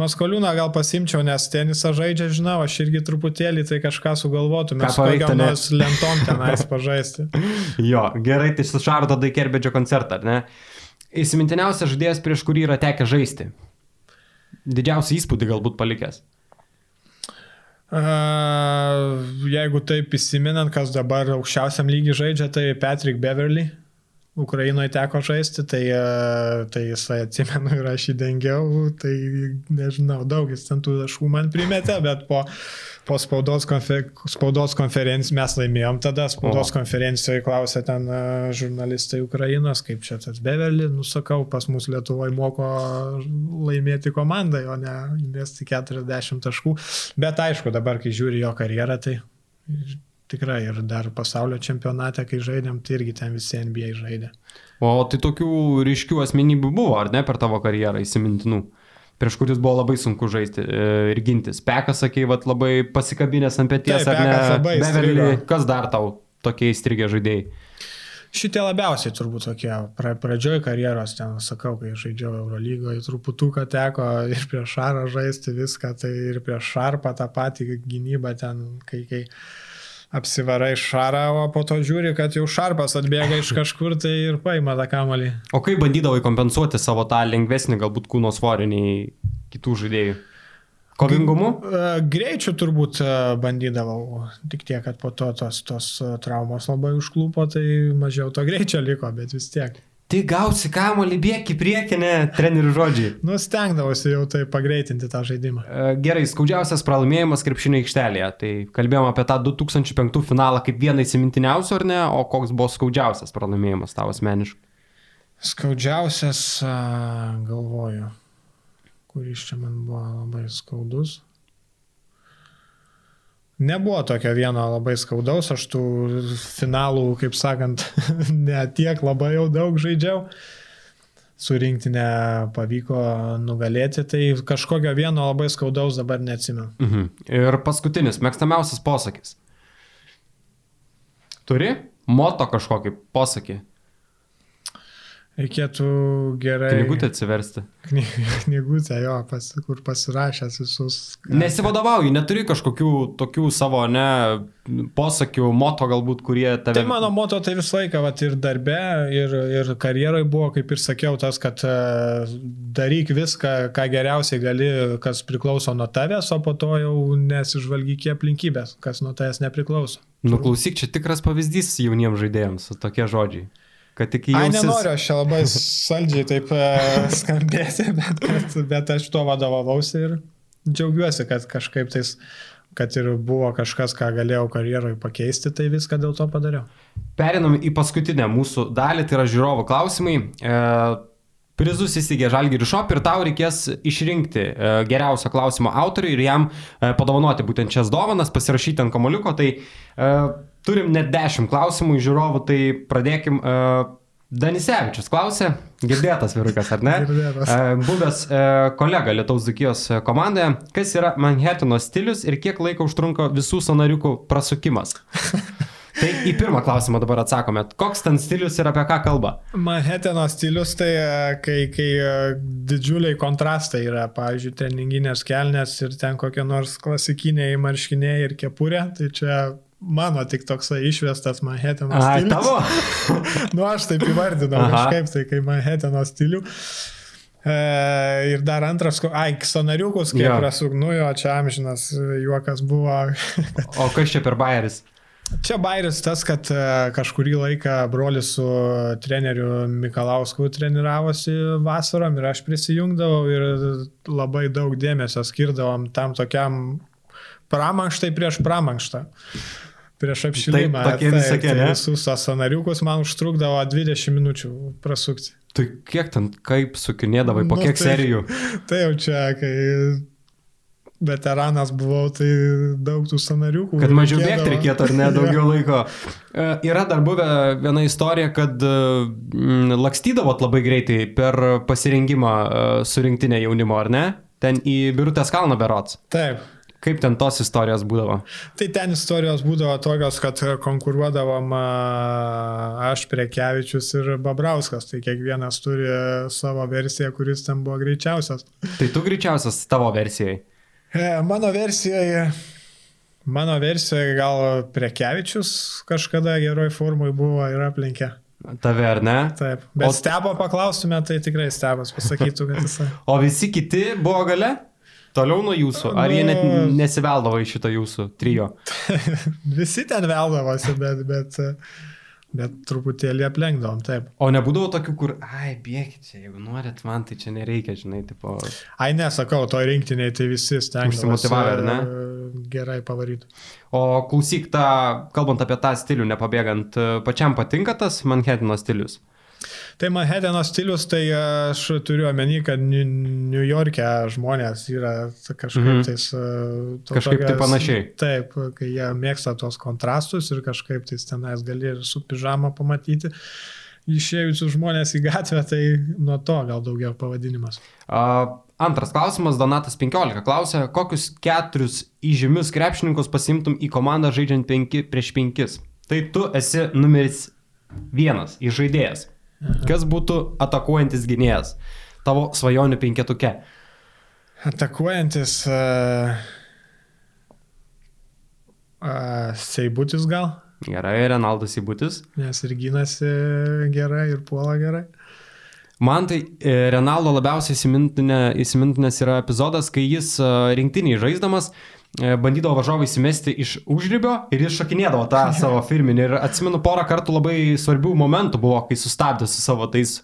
Speaker 2: Maskoliūną gal pasimčiau, nes tenisą žaidžia, žinau, aš irgi truputėlį tai kažką sugalvotume, su kokiam nors lentom tenais pažaisti.
Speaker 1: Jo, gerai, tai su į Kerbidžio koncertą, ar ne? Įsimintiniausias žaidėjas, prieš kurį yra tekę žaisti. Didžiausią įspūdį galbūt palikęs.
Speaker 2: Uh, jeigu taip įsiminant, kas dabar aukščiausiam lygiai žaidžia, tai Patrick Beverly. Ukrainoje teko žaisti, tai, uh, tai jisai atsimenu ir aš jį dengiau, tai nežinau, daug jis ten tų taškų man primetė, bet po, po spaudos, konfer, spaudos konferencijos mes laimėjom tada, spaudos
Speaker 1: O.
Speaker 2: konferencijoje klausė ten uh, žurnalistai Ukrainos, kaip čia tas Beverly, nusakau, pas mus Lietuvoje moko laimėti komandai, o ne įmesti 40 taškų. Bet aišku, dabar, kai žiūri jo karjerą, tai tikrai ir dar pasaulio čempionate, kai žaidėm, tai irgi ten visi NBA žaidė.
Speaker 1: O tai tokių ryškių asmenybių buvo, ar ne, per tavo karjerą įsimintinų? Prieš kuris buvo labai sunku žaisti e, ir gintis. Pekas, sakei, vat, labai pasikabinęs ant pėties,
Speaker 2: Taip,
Speaker 1: ar ne? Beverly, kas dar tau tokie įstrigę žaidėjai?
Speaker 2: Šitie labiausiai turbūt tokie, pra, pradžioj karjeros, ten sakau, kai žaidžiau Eurolygoje, truputuką teko ir prieš Šarą žaisti viską, tai ir prieš Šarpą tą patį gynybą ten, kai, kai apsivarai Šarą, o po to žiūri, kad jau Šarpas atbėga iš kažkur, tai ir paima tą kamalį.
Speaker 1: O kaip bandydavai kompensuoti savo tą lengvesnį galbūt kūno svorį nei kitų žaidėjų? Kovingumu?
Speaker 2: E, Greičių turbūt e, bandydavau, tik tiek, kad po to tos, tos e, traumos labai užklupo, tai mažiau to greičio liko, bet vis tiek.
Speaker 1: Tai gausi kamuolį, bėgi į priekį, ne, trenerių žodžiai.
Speaker 2: Nu, stengdavosi jau tai pagreitinti tą žaidimą.
Speaker 1: E, Gerai, skaudžiausias pralaimėjimas krepšinio aikštelėje. Tai kalbėjom apie tą 2005 finalą kaip vieną įsimintiniausių, ar ne? O koks buvo skaudžiausias pralaimėjimas tavo asmeniškai?
Speaker 2: Skaudžiausias, galvoju, kuris čia man buvo labai skaudus. Nebuvo tokio vieno labai skaudaus, aš tų finalų, kaip sakant, ne tiek labai jau daug žaidžiau. Surinkti nepavyko nugalėti, tai kažkokio vieno labai skaudaus dabar neatsimenu.
Speaker 1: Mhm. Ir paskutinis, mėgstamiausias posakis. Turi moto kažkokį posakį?
Speaker 2: Reikėtų gerai.
Speaker 1: Knygutę atsiversti.
Speaker 2: Knygutę, jo, pas, kur pasirašęs visus.
Speaker 1: Nesivadovauji, neturi kažkokių tokių savo, ne, posakių, moto galbūt, kurie tave...
Speaker 2: Tai mano moto tai visą laiką, vat, ir darbe, ir, ir karjeroje buvo, kaip ir sakiau, tas, kad uh, daryk viską, ką geriausiai gali, kas priklauso nuo tavęs, o po to jau nesižvalgyk į aplinkybės, kas nuo tavęs nepriklauso.
Speaker 1: Nuklausyk, čia tikras pavyzdys jauniems žaidėjams tokie žodžiai kad tik
Speaker 2: jausis... Ai, nenoriu aš čia labai saldžiai taip uh, skambėti, bet, bet, bet aš tuo vadovavausi ir džiaugiuosi, kad kažkaip tais, kad ir buvo kažkas, ką galėjau karjeroje pakeisti, tai viską dėl to padariau.
Speaker 1: Perinam į paskutinę mūsų dalį, tai yra žiūrovų klausimai. E, prizus įsigė Žalgirių Shop ir tau reikės išrinkti e, geriausią klausimo autorių ir jam e, padovanoti būtent šias dovanas, pasirašyti ant kamoliuko. Tai e, turim net 10 klausimų iš žiūrovų, tai pradėkim. Danisevičius klausė, girdėtas vyrukas, ar ne?
Speaker 2: Girdėtas.
Speaker 1: Buvęs kolega Lietuvos Dukijos komandoje, kas yra Manhattano stilius ir kiek laiko užtrunka visų sonariukų prasukimas? Tai į pirmą klausimą dabar atsakome. Koks ten stilius ir apie ką kalba?
Speaker 2: Manheteno stilius tai e, kai, kai e, didžiuliai kontrastai yra, pavyzdžiui, treninginės kelnes ir ten kokie nors klasikiniai marškiniai ir kepurė, tai čia mano tik toksai išvestas Manheteno stilius.
Speaker 1: A, tavo?
Speaker 2: nu, aš taip įvardinau kažkaip, tai kai Manheteno stilių. E, ir dar antras, ai, sonariukus, kiek ja. prasuk, nu jo, čia amžinas juokas buvo.
Speaker 1: o kas čia per bairis?
Speaker 2: Čia bairis tas, kad e, kažkurį laiką brolis su treneriu Mikalausku treniravosi vasarom ir aš prisijungdavau ir labai daug dėmesio skirdavom tam tokiam pramankštai prieš pramankštą. Prieš apšilimą.
Speaker 1: Taip, tokie visokie, tai,
Speaker 2: tai visus tos sanariukus man užtrukdavo 20 minučių prasukti.
Speaker 1: Tai kiek ten, kaip sukinėdavai, po nu, kiek tai, serijų?
Speaker 2: Tai jau čia, kai veteranas buvau, tai daug tų scenariukų.
Speaker 1: Kad mažiau bėgti reikėtų, ar ne, daugiau laiko. E, yra dar buvę viena istorija, kad mm, lakstydavot labai greitai per pasirinkimą e, surinktinę jaunimo, ar ne? Ten į Birutės kalną berots.
Speaker 2: Taip.
Speaker 1: Kaip ten tos istorijos būdavo?
Speaker 2: Tai ten istorijos būdavo tokios, kad konkuruodavom aš, Prekevičius ir Babrauskas. Tai kiekvienas turi savo versiją, kuris ten buvo greičiausias.
Speaker 1: Tai tu greičiausias tavo versijai?
Speaker 2: E, mano versijoje, mano versijoje gal Prekevičius kažkada geroj formui buvo ir aplenkė.
Speaker 1: Tave ar ne?
Speaker 2: Taip. Bet o stebo paklaustume, tai tikrai stebas pasakytų, kad jisai.
Speaker 1: o visi kiti buvo gale? Toliau nuo jūsų? Ar jie net nesiveldavo į šitą jūsų trijo?
Speaker 2: visi ten veldavosi, bet, bet Bet truputėlį aplenkdavom, taip.
Speaker 1: O nebūdavo tokių, kur, ai, bėkit čia, jeigu norit, man tai čia nereikia, žinai, tipo.
Speaker 2: Ai, nesakau, to rinktiniai tai visi stengiasi.
Speaker 1: Užsimotivavę, ar ne?
Speaker 2: Gerai pavaryti.
Speaker 1: O klausyk, tą, kalbant apie tą stilių, nepabėgant, pačiam patinka tas Manhattano stilius?
Speaker 2: Tai Manhattano stilius, tai aš turiu omeny, kad New York'e žmonės yra kažkaip mhm. tais...
Speaker 1: To, kažkaip tokias, tai panašiai.
Speaker 2: Taip, kai jie mėgsta tos kontrastus ir kažkaip tais tenais gali ir su pižama pamatyti. Išėjusius žmonės į gatvę, tai nuo to gal daugiau pavadinimas.
Speaker 1: Uh, antras klausimas, Donatas 15 klausė, kokius keturis įžymius krepšininkus pasimtum į komandą žaidžiant 5 prieš 5? Tai tu esi numeris vienas, įžaidėjas. Kas būtų atakuojantis gynėjas tavo svajonių penketuke?
Speaker 2: Atakuojantis uh, uh, Seibutis gal?
Speaker 1: Gerai, Renaldas Seibutis.
Speaker 2: Nes ir gynasi gerai, ir puola gerai.
Speaker 1: Man tai e, Renaldo labiausiai įsimintinės yra epizodas, kai jis rinktiniai žaisdamas E, bandydavo varžovai įsimesti iš užribio ir jis šokinėdavo tą savo firminį. Ir atsimenu, porą kartų labai svarbių momentų buvo, kai sustabdė su savo tais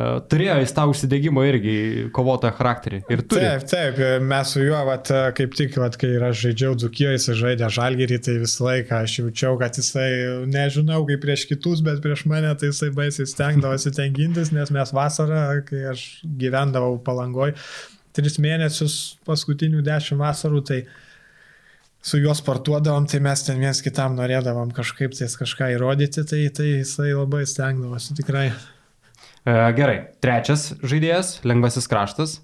Speaker 1: Uh, turėjo jis tą užsidėgymo irgi kovotojo charakterį. Ir turi.
Speaker 2: Taip, taip, mes su juo, vat, kaip tik, vat, kai aš žaidžiau Dzukijoje, jis žaidė Žalgerį, tai visą laiką aš jaučiau, kad jisai, nežinau kaip prieš kitus, bet prieš mane tai jisai baisiai stengdavosi ten gintis, nes mes vasarą, kai aš gyvendavau palangoj, tris mėnesius paskutinių dešimt vasarų, tai uh, su juo sportuodavom, tai mes ten viens kitam norėdavom kažkaip tais kažką įrodyti, tai, tai jisai labai stengdavosi tikrai.
Speaker 1: E, gerai, trečias žaidėjas, lengvasis kraštas.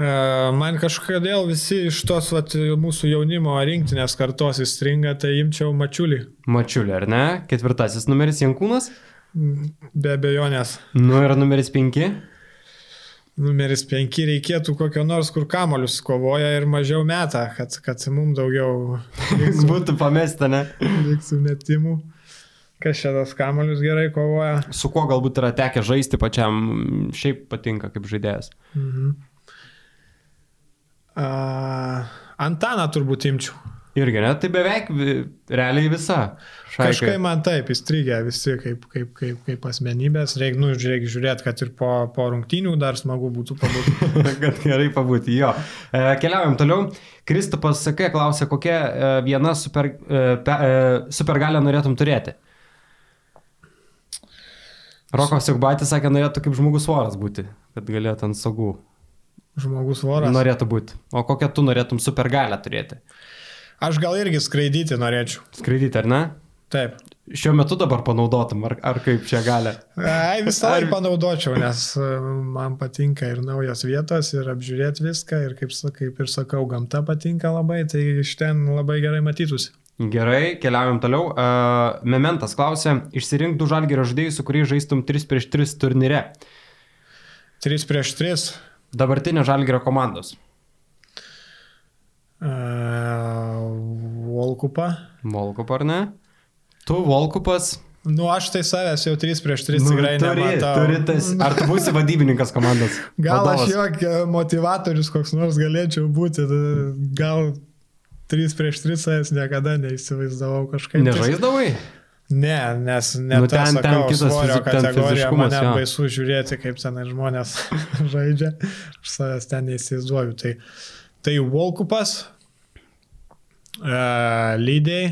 Speaker 2: E, man kažkodėl visi iš tos vat, mūsų jaunimo rinktinės kartos įstringa, tai imčiau mačiulį.
Speaker 1: Mačiulį, ar ne? Ketvirtasis numeris Jankūnas?
Speaker 2: Be abejonės.
Speaker 1: Nu ir numeris penki?
Speaker 2: Numeris 5 reikėtų kokio nors, kur kamolius kovoja ir mažiau meta, kad, kad mums daugiau
Speaker 1: liksų, būtų pamesta, ne?
Speaker 2: Liksų metimų. Kas čia tas kamolius gerai kovoja?
Speaker 1: Su kuo galbūt yra tekę žaisti pačiam, šiaip patinka kaip žaidėjas. Mhm.
Speaker 2: Uh, Antaną turbūt imčiau.
Speaker 1: Irgi, ne? Tai beveik realiai visa.
Speaker 2: Šaikai. Kažkai man taip įstrigę visi kaip, kaip, kaip, kaip asmenybės. Reikia nu, reik žiūrėti, kad ir po, po rungtynių dar smagu būtų pabūti.
Speaker 1: kad gerai pabūti, jo. E, keliaujam toliau. Kristupas Sakai klausė, kokią e, vieną super, e, pe, e, supergalę norėtum turėti. Rokas Jokbatis sakė, norėtų kaip žmogus voras būti, kad galėtų ant sagų.
Speaker 2: Žmogus voras.
Speaker 1: Norėtų būti. O kokią tu norėtum supergalę turėti?
Speaker 2: Aš gal irgi skraidyti norėčiau.
Speaker 1: Skraidyti, ar ne?
Speaker 2: Taip.
Speaker 1: Šiuo metu dabar panaudotum, ar, ar kaip čia gali?
Speaker 2: Ai, visą ar... panaudočiau, nes e, man patinka ir naujos vietos, ir apžiūrėti viską, ir kaip, kaip ir sakau, gamta patinka labai, tai iš ten labai gerai matytųsi.
Speaker 1: Gerai, keliaujam toliau. Uh, Mementas klausė, išsirink du žalgerio žaidėjus, su kuriais žaistum 3 prieš 3 turnyre.
Speaker 2: 3 prieš 3.
Speaker 1: Dabartinio žalgerio komandos.
Speaker 2: Volkupą.
Speaker 1: Volkupą ar ne? Tu Volkupas.
Speaker 2: Nu, aš tai savęs jau 3 prieš 3 nu, tikrai turi, nematau.
Speaker 1: Turi tas, ar tu būsi vadybininkas komandos?
Speaker 2: Gal vadovas? aš jok motivatorius koks nors galėčiau būti, gal 3 prieš 3 savęs niekada neįsivaizdavau kažkaip.
Speaker 1: Nežaisdavai?
Speaker 2: Ne, nes ne nu, ten, sakau, ten kitas svorio kategorija, man net baisu žiūrėti, kaip ten žmonės žaidžia, aš savęs ten neįsivaizduoju. Tai, tai Volkupas, uh, Lydėjai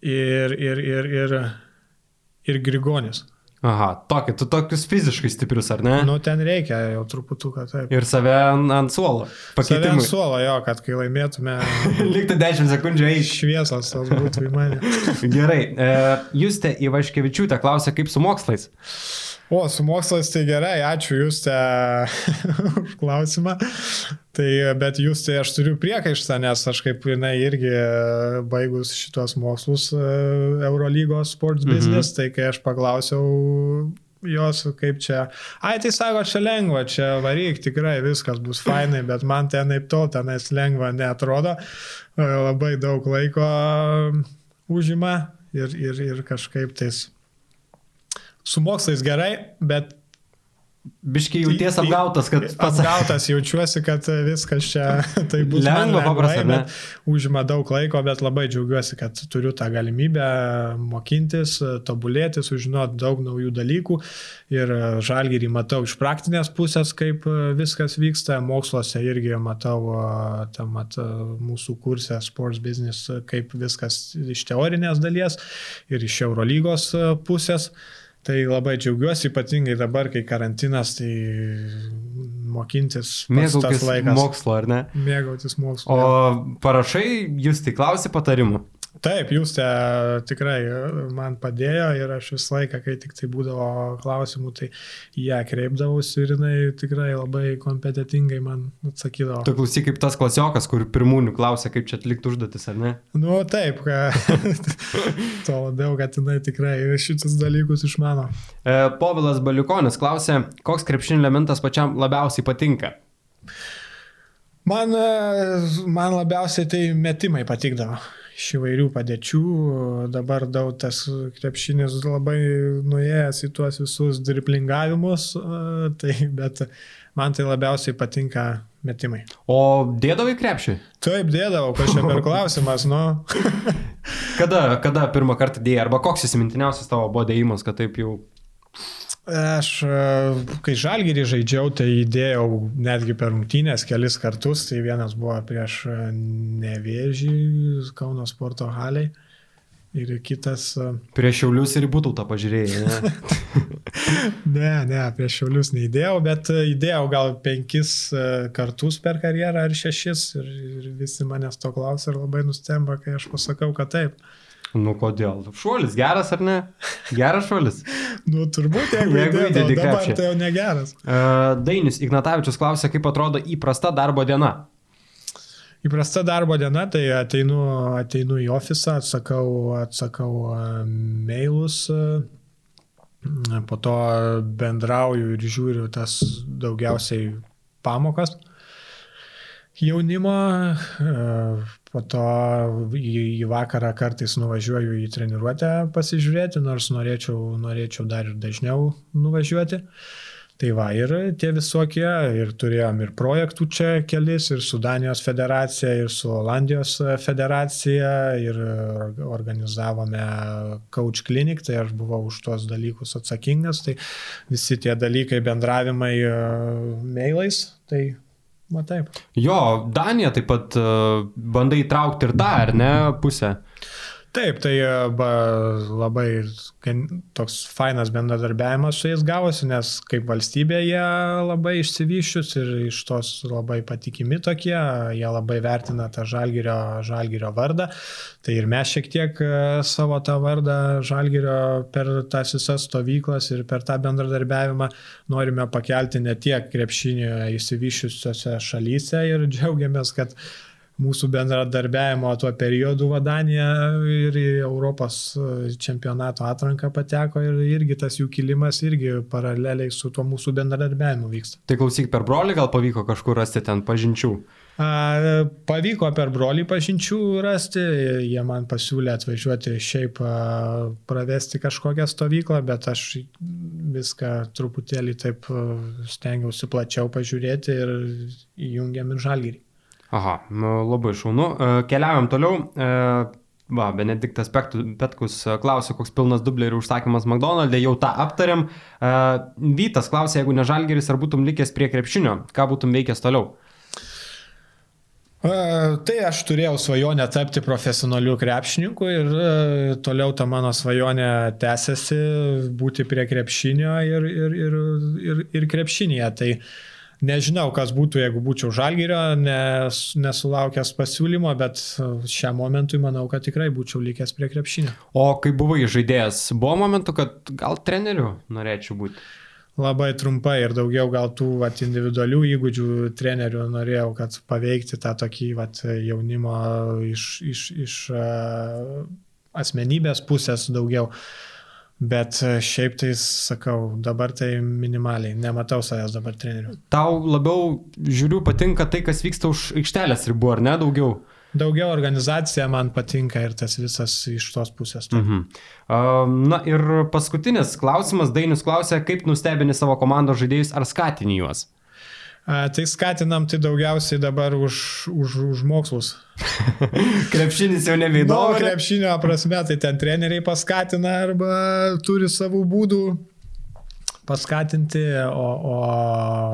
Speaker 2: ir, ir, ir, ir, ir Grigonis.
Speaker 1: Aha, tokį, tu tokius fiziškai stiprius, ar ne?
Speaker 2: Nu, ten reikia jau truputuką, taip.
Speaker 1: Ir save ant, suolo.
Speaker 2: Pakeitimui. Save ant suolo, jo, kad kai laimėtume...
Speaker 1: Liktų 10 sekundžių eiti.
Speaker 2: Šviesos, tas būtų į mane.
Speaker 1: Gerai, e, Justė Ivaškevičiūtė klausė, kaip su mokslais.
Speaker 2: O, su mokslas tai gerai, ačiū jūs te už klausimą. Tai, bet jūs tai aš turiu priekaištą, nes aš kaip jinai irgi baigus šitos mokslus e, Eurolygos sports mhm. business, tai kai aš paklausiau jos, kaip čia, ai tai sako, čia lengva, čia varyk, tikrai viskas bus fainai, bet man tenaip to, tenais lengva netrodo, e, labai daug laiko užima ir, ir, ir kažkaip tais su mokslais gerai, bet
Speaker 1: Biškiai jauties apgautas, kad
Speaker 2: pats. Apgautas jaučiuosi, kad viskas čia tai bus
Speaker 1: lengva, paprastai, bet
Speaker 2: užima daug laiko, bet labai džiaugiuosi, kad turiu tą galimybę mokintis, tobulėti, sužinoti daug naujų dalykų ir žalgyrį matau iš praktinės pusės, kaip viskas vyksta, moksluose irgi matau tam mat, mūsų kursę Sports Business, kaip viskas iš teorinės dalies ir iš Eurolygos pusės. Tai labai džiaugiuosi, ypatingai dabar, kai karantinas, tai mokintis.
Speaker 1: Mėgautis mokslo, ar ne?
Speaker 2: Mėgautis mokslo.
Speaker 1: O parašai, jūs tik klausi patarimų.
Speaker 2: Taip, jūs te tikrai man padėjo ir aš visą laiką, kai tik tai būdavo klausimų, tai ją kreipdavausi ir jinai tikrai labai kompetitingai man atsakydavo.
Speaker 1: Tu klausyk kaip tas klasiokas, kur pirmūnių klausė, kaip čia atlikti užduotis, ar ne?
Speaker 2: Nu taip, to labiau, kad jinai tikrai šitus dalykus išmano.
Speaker 1: E, Povilas Baliukonis klausė, koks krepšinio elementas pačiam labiausiai patinka?
Speaker 2: Man, man labiausiai tai metimai patikdavo iš įvairių padėčių. Dabar daug tas krepšinis labai nuėjęs į tuos visus driplingavimus, tai, bet man tai labiausiai patinka metimai.
Speaker 1: O dėdavai krepšį?
Speaker 2: Taip, dėdavau, čia per klausimas, nu.
Speaker 1: kada, kada pirmą kartą dėjai, arba koks įsimintiniausias tavo buvo dėjimas, kad taip jau
Speaker 2: Aš, e, kai žalgyrį žaidžiau, tai įdėjau netgi per rungtynės kelis kartus. Tai vienas buvo prieš e, Nevėžį, Kauno sporto haliai. ir kitas.
Speaker 1: Prie Šiaulius ir būtų tą pažiūrėjai, ne?
Speaker 2: ne, ne, prie Šiaulius neįdėjau, bet įdėjau gal penkis kartus per karjerą ar šešis ir, ir visi manęs to klausia ir labai nustemba, kai aš pasakau, kad taip.
Speaker 1: Nu kodėl? Šuolis geras ar ne? Geras šuolis?
Speaker 2: nu turbūt, jeigu, jeigu įdėdavo, dabar tai jau negeras.
Speaker 1: Uh, Dainis Ignatavičius klausė, kaip atrodo įprasta darbo diena.
Speaker 2: Įprasta darbo diena, tai ateinu, ateinu į ofisą, atsakau, atsakau mailus, po to bendrauju ir žiūriu tas daugiausiai pamokas jaunimo, po to į, į vakarą kartais nuvažiuoju į treniruotę pasižiūrėti, nors norėčiau, norėčiau dar ir dažniau nuvažiuoti. Tai va, ir tie visokie, ir turėjom ir projektų čia kelis, ir su Danijos federacija, ir su Olandijos federacija, ir organizavome Coach Clinic, tai aš buvau už tuos dalykus atsakingas, tai visi tie dalykai bendravimai e, mailais, tai va taip.
Speaker 1: Jo, Danija taip pat e, bandai įtraukti ir tą, ar ne, pusę?
Speaker 2: Taip, tai e, ba, labai toks fainas bendradarbiavimas su jais gavosi, nes kaip valstybė jie labai išsivyščius ir iš tos labai patikimi tokie, jie labai vertina tą žalgerio, žalgerio vardą. Tai ir mes šiek tiek e, savo tą vardą žalgerio per tas visas stovyklas ir per tą bendradarbiavimą norime pakelti ne tiek krepšinio įsivyščiusiose šalyse ir džiaugiamės, kad mūsų bendradarbiavimo tuo periodu Vadanija ir į Europos čempionato atranką pateko ir irgi tas jų kilimas irgi paraleliai su tuo mūsų bendradarbiavimu vyksta.
Speaker 1: Tai klausyk, per brolį gal pavyko kažkur rasti ten pažinčių?
Speaker 2: A, pavyko per brolį pažinčių rasti, jie man pasiūlė atvažiuoti šiaip a, pravesti kažkokią stovyklą, bet aš viską truputėlį taip stengiausi plačiau pažiūrėti ir įjungiam ir žalgyrį.
Speaker 1: Aha, nu, labai šaunu. E, keliaujam toliau. E, va, Benediktas Petkus e, klausė, koks pilnas dublerių užsakymas McDonald'e, jau tą aptariam. Vytas klausė, jeigu ne žalgeris, ar būtum likęs prie krepšinio, ką būtum veikęs toliau?
Speaker 2: Tai aš turėjau svajonę tapti profesionaliu krepšininku ir toliau ta mano svajonė tęsiasi būti prie krepšinio ir, ir, ir, ir, ir krepšinėje. Tai uh, Nežinau, kas būtų, jeigu būčiau žalgyrio, nes, nesulaukęs pasiūlymo, bet šiam momentui manau, kad tikrai būčiau likęs prie krepšinio.
Speaker 1: O kai buvai žaidėjas, buvo momentų, kad gal treneriu norėčiau būti?
Speaker 2: Labai trumpai ir daugiau gal tų vat, individualių įgūdžių trenerių norėjau, kad paveikti tą tokį vat, jaunimo iš, iš, iš uh, asmenybės pusės daugiau. Uh, Bet e, šiaip tai sakau, dabar tai minimaliai, nematau savęs dabar treneriu.
Speaker 1: Tau labiau, žiūriu, patinka tai, kas vyksta už aikštelės ribų, ar ne daugiau?
Speaker 2: Daugiau organizacija man patinka ir tas visas iš tos pusės.
Speaker 1: Mhm. Uh, na ir paskutinis klausimas, Dainis klausė, kaip nustebini savo komandos žaidėjus ar skatini juos?
Speaker 2: Tai skatinam tai daugiausiai dabar už, už, už mokslus.
Speaker 1: Krepšinis jau nebeįdomu.
Speaker 2: No, krepšinio prasme, tai ten treneriai paskatina arba turi savų būdų paskatinti, o, o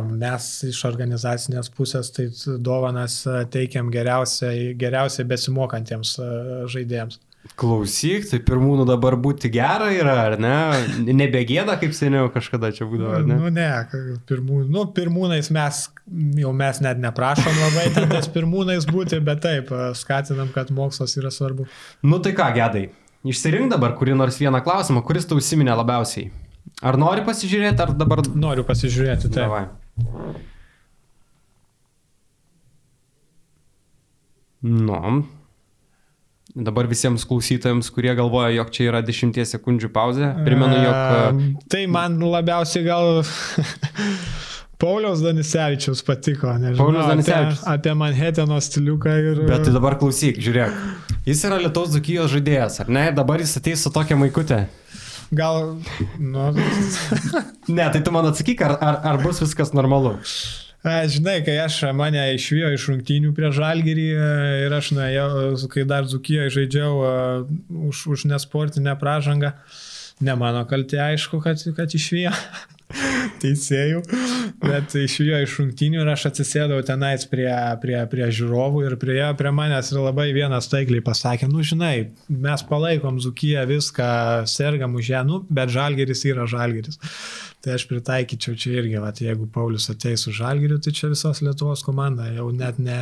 Speaker 2: mes iš organizacinės pusės tai dovanas teikiam geriausiai, geriausiai besimokantiems žaidėjams.
Speaker 1: Klausyk, tai pirmūnų dabar būti gera yra, ar ne? Nebegėda, kaip seniau kažkada čia būdavo, ar ne?
Speaker 2: Nu, ne, pirmū, nu, pirmūnais mes, jau mes net neprašom labai ten tais pirmūnais būti, bet taip, skatinam, kad mokslas yra svarbu.
Speaker 1: Nu tai ką, gedai, išsirink dabar kurį nors vieną klausimą, kuris tau užsiminė labiausiai. Ar nori pasižiūrėti, ar dabar...
Speaker 2: Noriu pasižiūrėti, taip. Davai.
Speaker 1: Nu, Dabar visiems klausytojams, kurie galvoja, jog čia yra 10 sekundžių pauzė, primenu, jog...
Speaker 2: Tai man labiausiai gal Pauliaus Danisevičius patiko, nežinau.
Speaker 1: Paulius Danisevičius.
Speaker 2: Apie, apie Manhattano stiliuką ir...
Speaker 1: Bet tai dabar klausyk, žiūrėk. Jis yra Lietuvos Dzukijos žaidėjas, ar ne? Ir dabar jis ateis su tokia maikutė.
Speaker 2: Gal... Nu... ne,
Speaker 1: tai tu man atsakyk, ar, ar, ar bus viskas normalu.
Speaker 2: Žinai, kai aš mane išvijo iš rungtynių prie žalgerį e, ir aš nuėjau, kai dar Zukijoje žaidžiau e, už, už nesportinę pražangą, ne mano kaltė aišku, kad, kad išvijo teisėjų. bet išvijo iš rungtynių ir aš atsisėdau tenais prie, prie, prie žiūrovų ir prie, prie manęs ir labai vienas taikliai pasakė, nu žinai, mes palaikom Zukiją viską, sergam už ją, nu, bet Žalgeris yra Žalgeris. Tai aš pritaikyčiau čia irgi, vat, jeigu Paulius ateis su Žalgeriu, tai čia visos Lietuvos komanda jau net ne,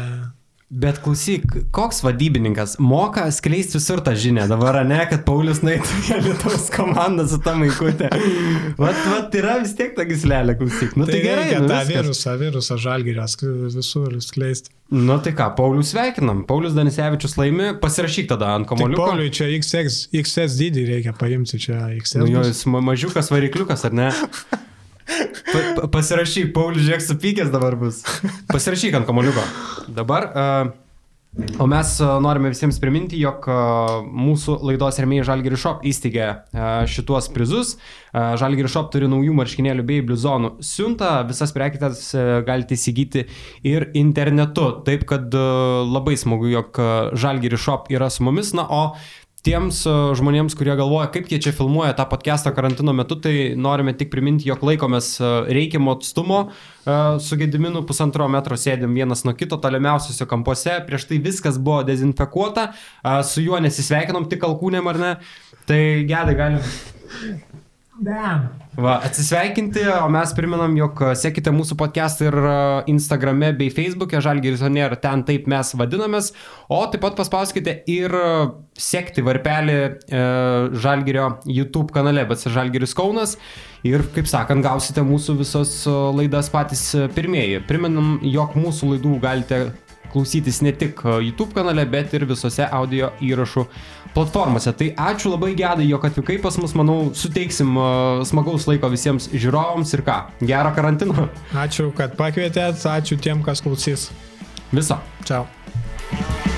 Speaker 1: Bet klausyk, koks vadybininkas moka skleisti visur tą žinią dabar, ne, kad Paulius naitų į Lietuvos komandą su tą maikutė. Vat, vat yra vis tiek ta gislelė, klausyk. Nu tai, tai gerai.
Speaker 2: Nu, tą virusą, virusą žalgyrės visur skleisti.
Speaker 1: Nu tai ką, Paulius sveikinam. Paulius Danisevičius laimi, pasirašyk tada ant komoliuko.
Speaker 2: Pauliui čia XS, XS dydį reikia paimti, čia XS.
Speaker 1: Nu, jo, jis mažiukas varikliukas, ar ne? Pa, pasirašyk, Paulius, žiūrėk, supykęs dabar bus. Pasirašyk ant kamoliuko. Dabar. Uh, O mes norime visiems priminti, jog mūsų laidos remėjai Žalgiri Shop įsteigė šituos prizus. Žalgiri Shop turi naujų marškinėlių bei bluzonų siuntą, visas prekitės galite įsigyti ir internetu. Taip kad labai smagu, jog Žalgiri Shop yra su mumis. Na, o tiems e, žmonėms, kurie galvoja, kaip jie čia filmuoja tą podcastą karantino metu, tai norime tik priminti, jog laikomės e, reikiamo atstumo, e, su gediminu pusantro metro sėdėm vienas nuo kito tolimiausiuose kampuose, prieš tai viskas buvo dezinfekuota, su juo nesisveikinom tik alkūnėm ar ne, tai gedai galim.
Speaker 2: Bam.
Speaker 1: Va, atsisveikinti, o mes priminam, jog sekite mūsų podcast'ą ir Instagrame bei Facebook'e, Žalgiris Onier, ten taip mes vadinamės, o taip pat paspauskite ir sekti varpelį e, Žalgirio YouTube kanale, bet Žalgiris Kaunas ir, kaip sakant, gausite mūsų visos laidas patys pirmieji. Priminam, jog mūsų laidų galite klausytis ne tik YouTube kanale, bet ir visose audio įrašų platformose. Tai ačiū labai gedai, jog atvykai pas mus, manau, suteiksim uh, smagaus laiko visiems žiūrovams ir ką, gero karantino.
Speaker 2: Ačiū, kad pakvietėt, ačiū tiem, kas klausys.
Speaker 1: Viso.
Speaker 2: Čiau.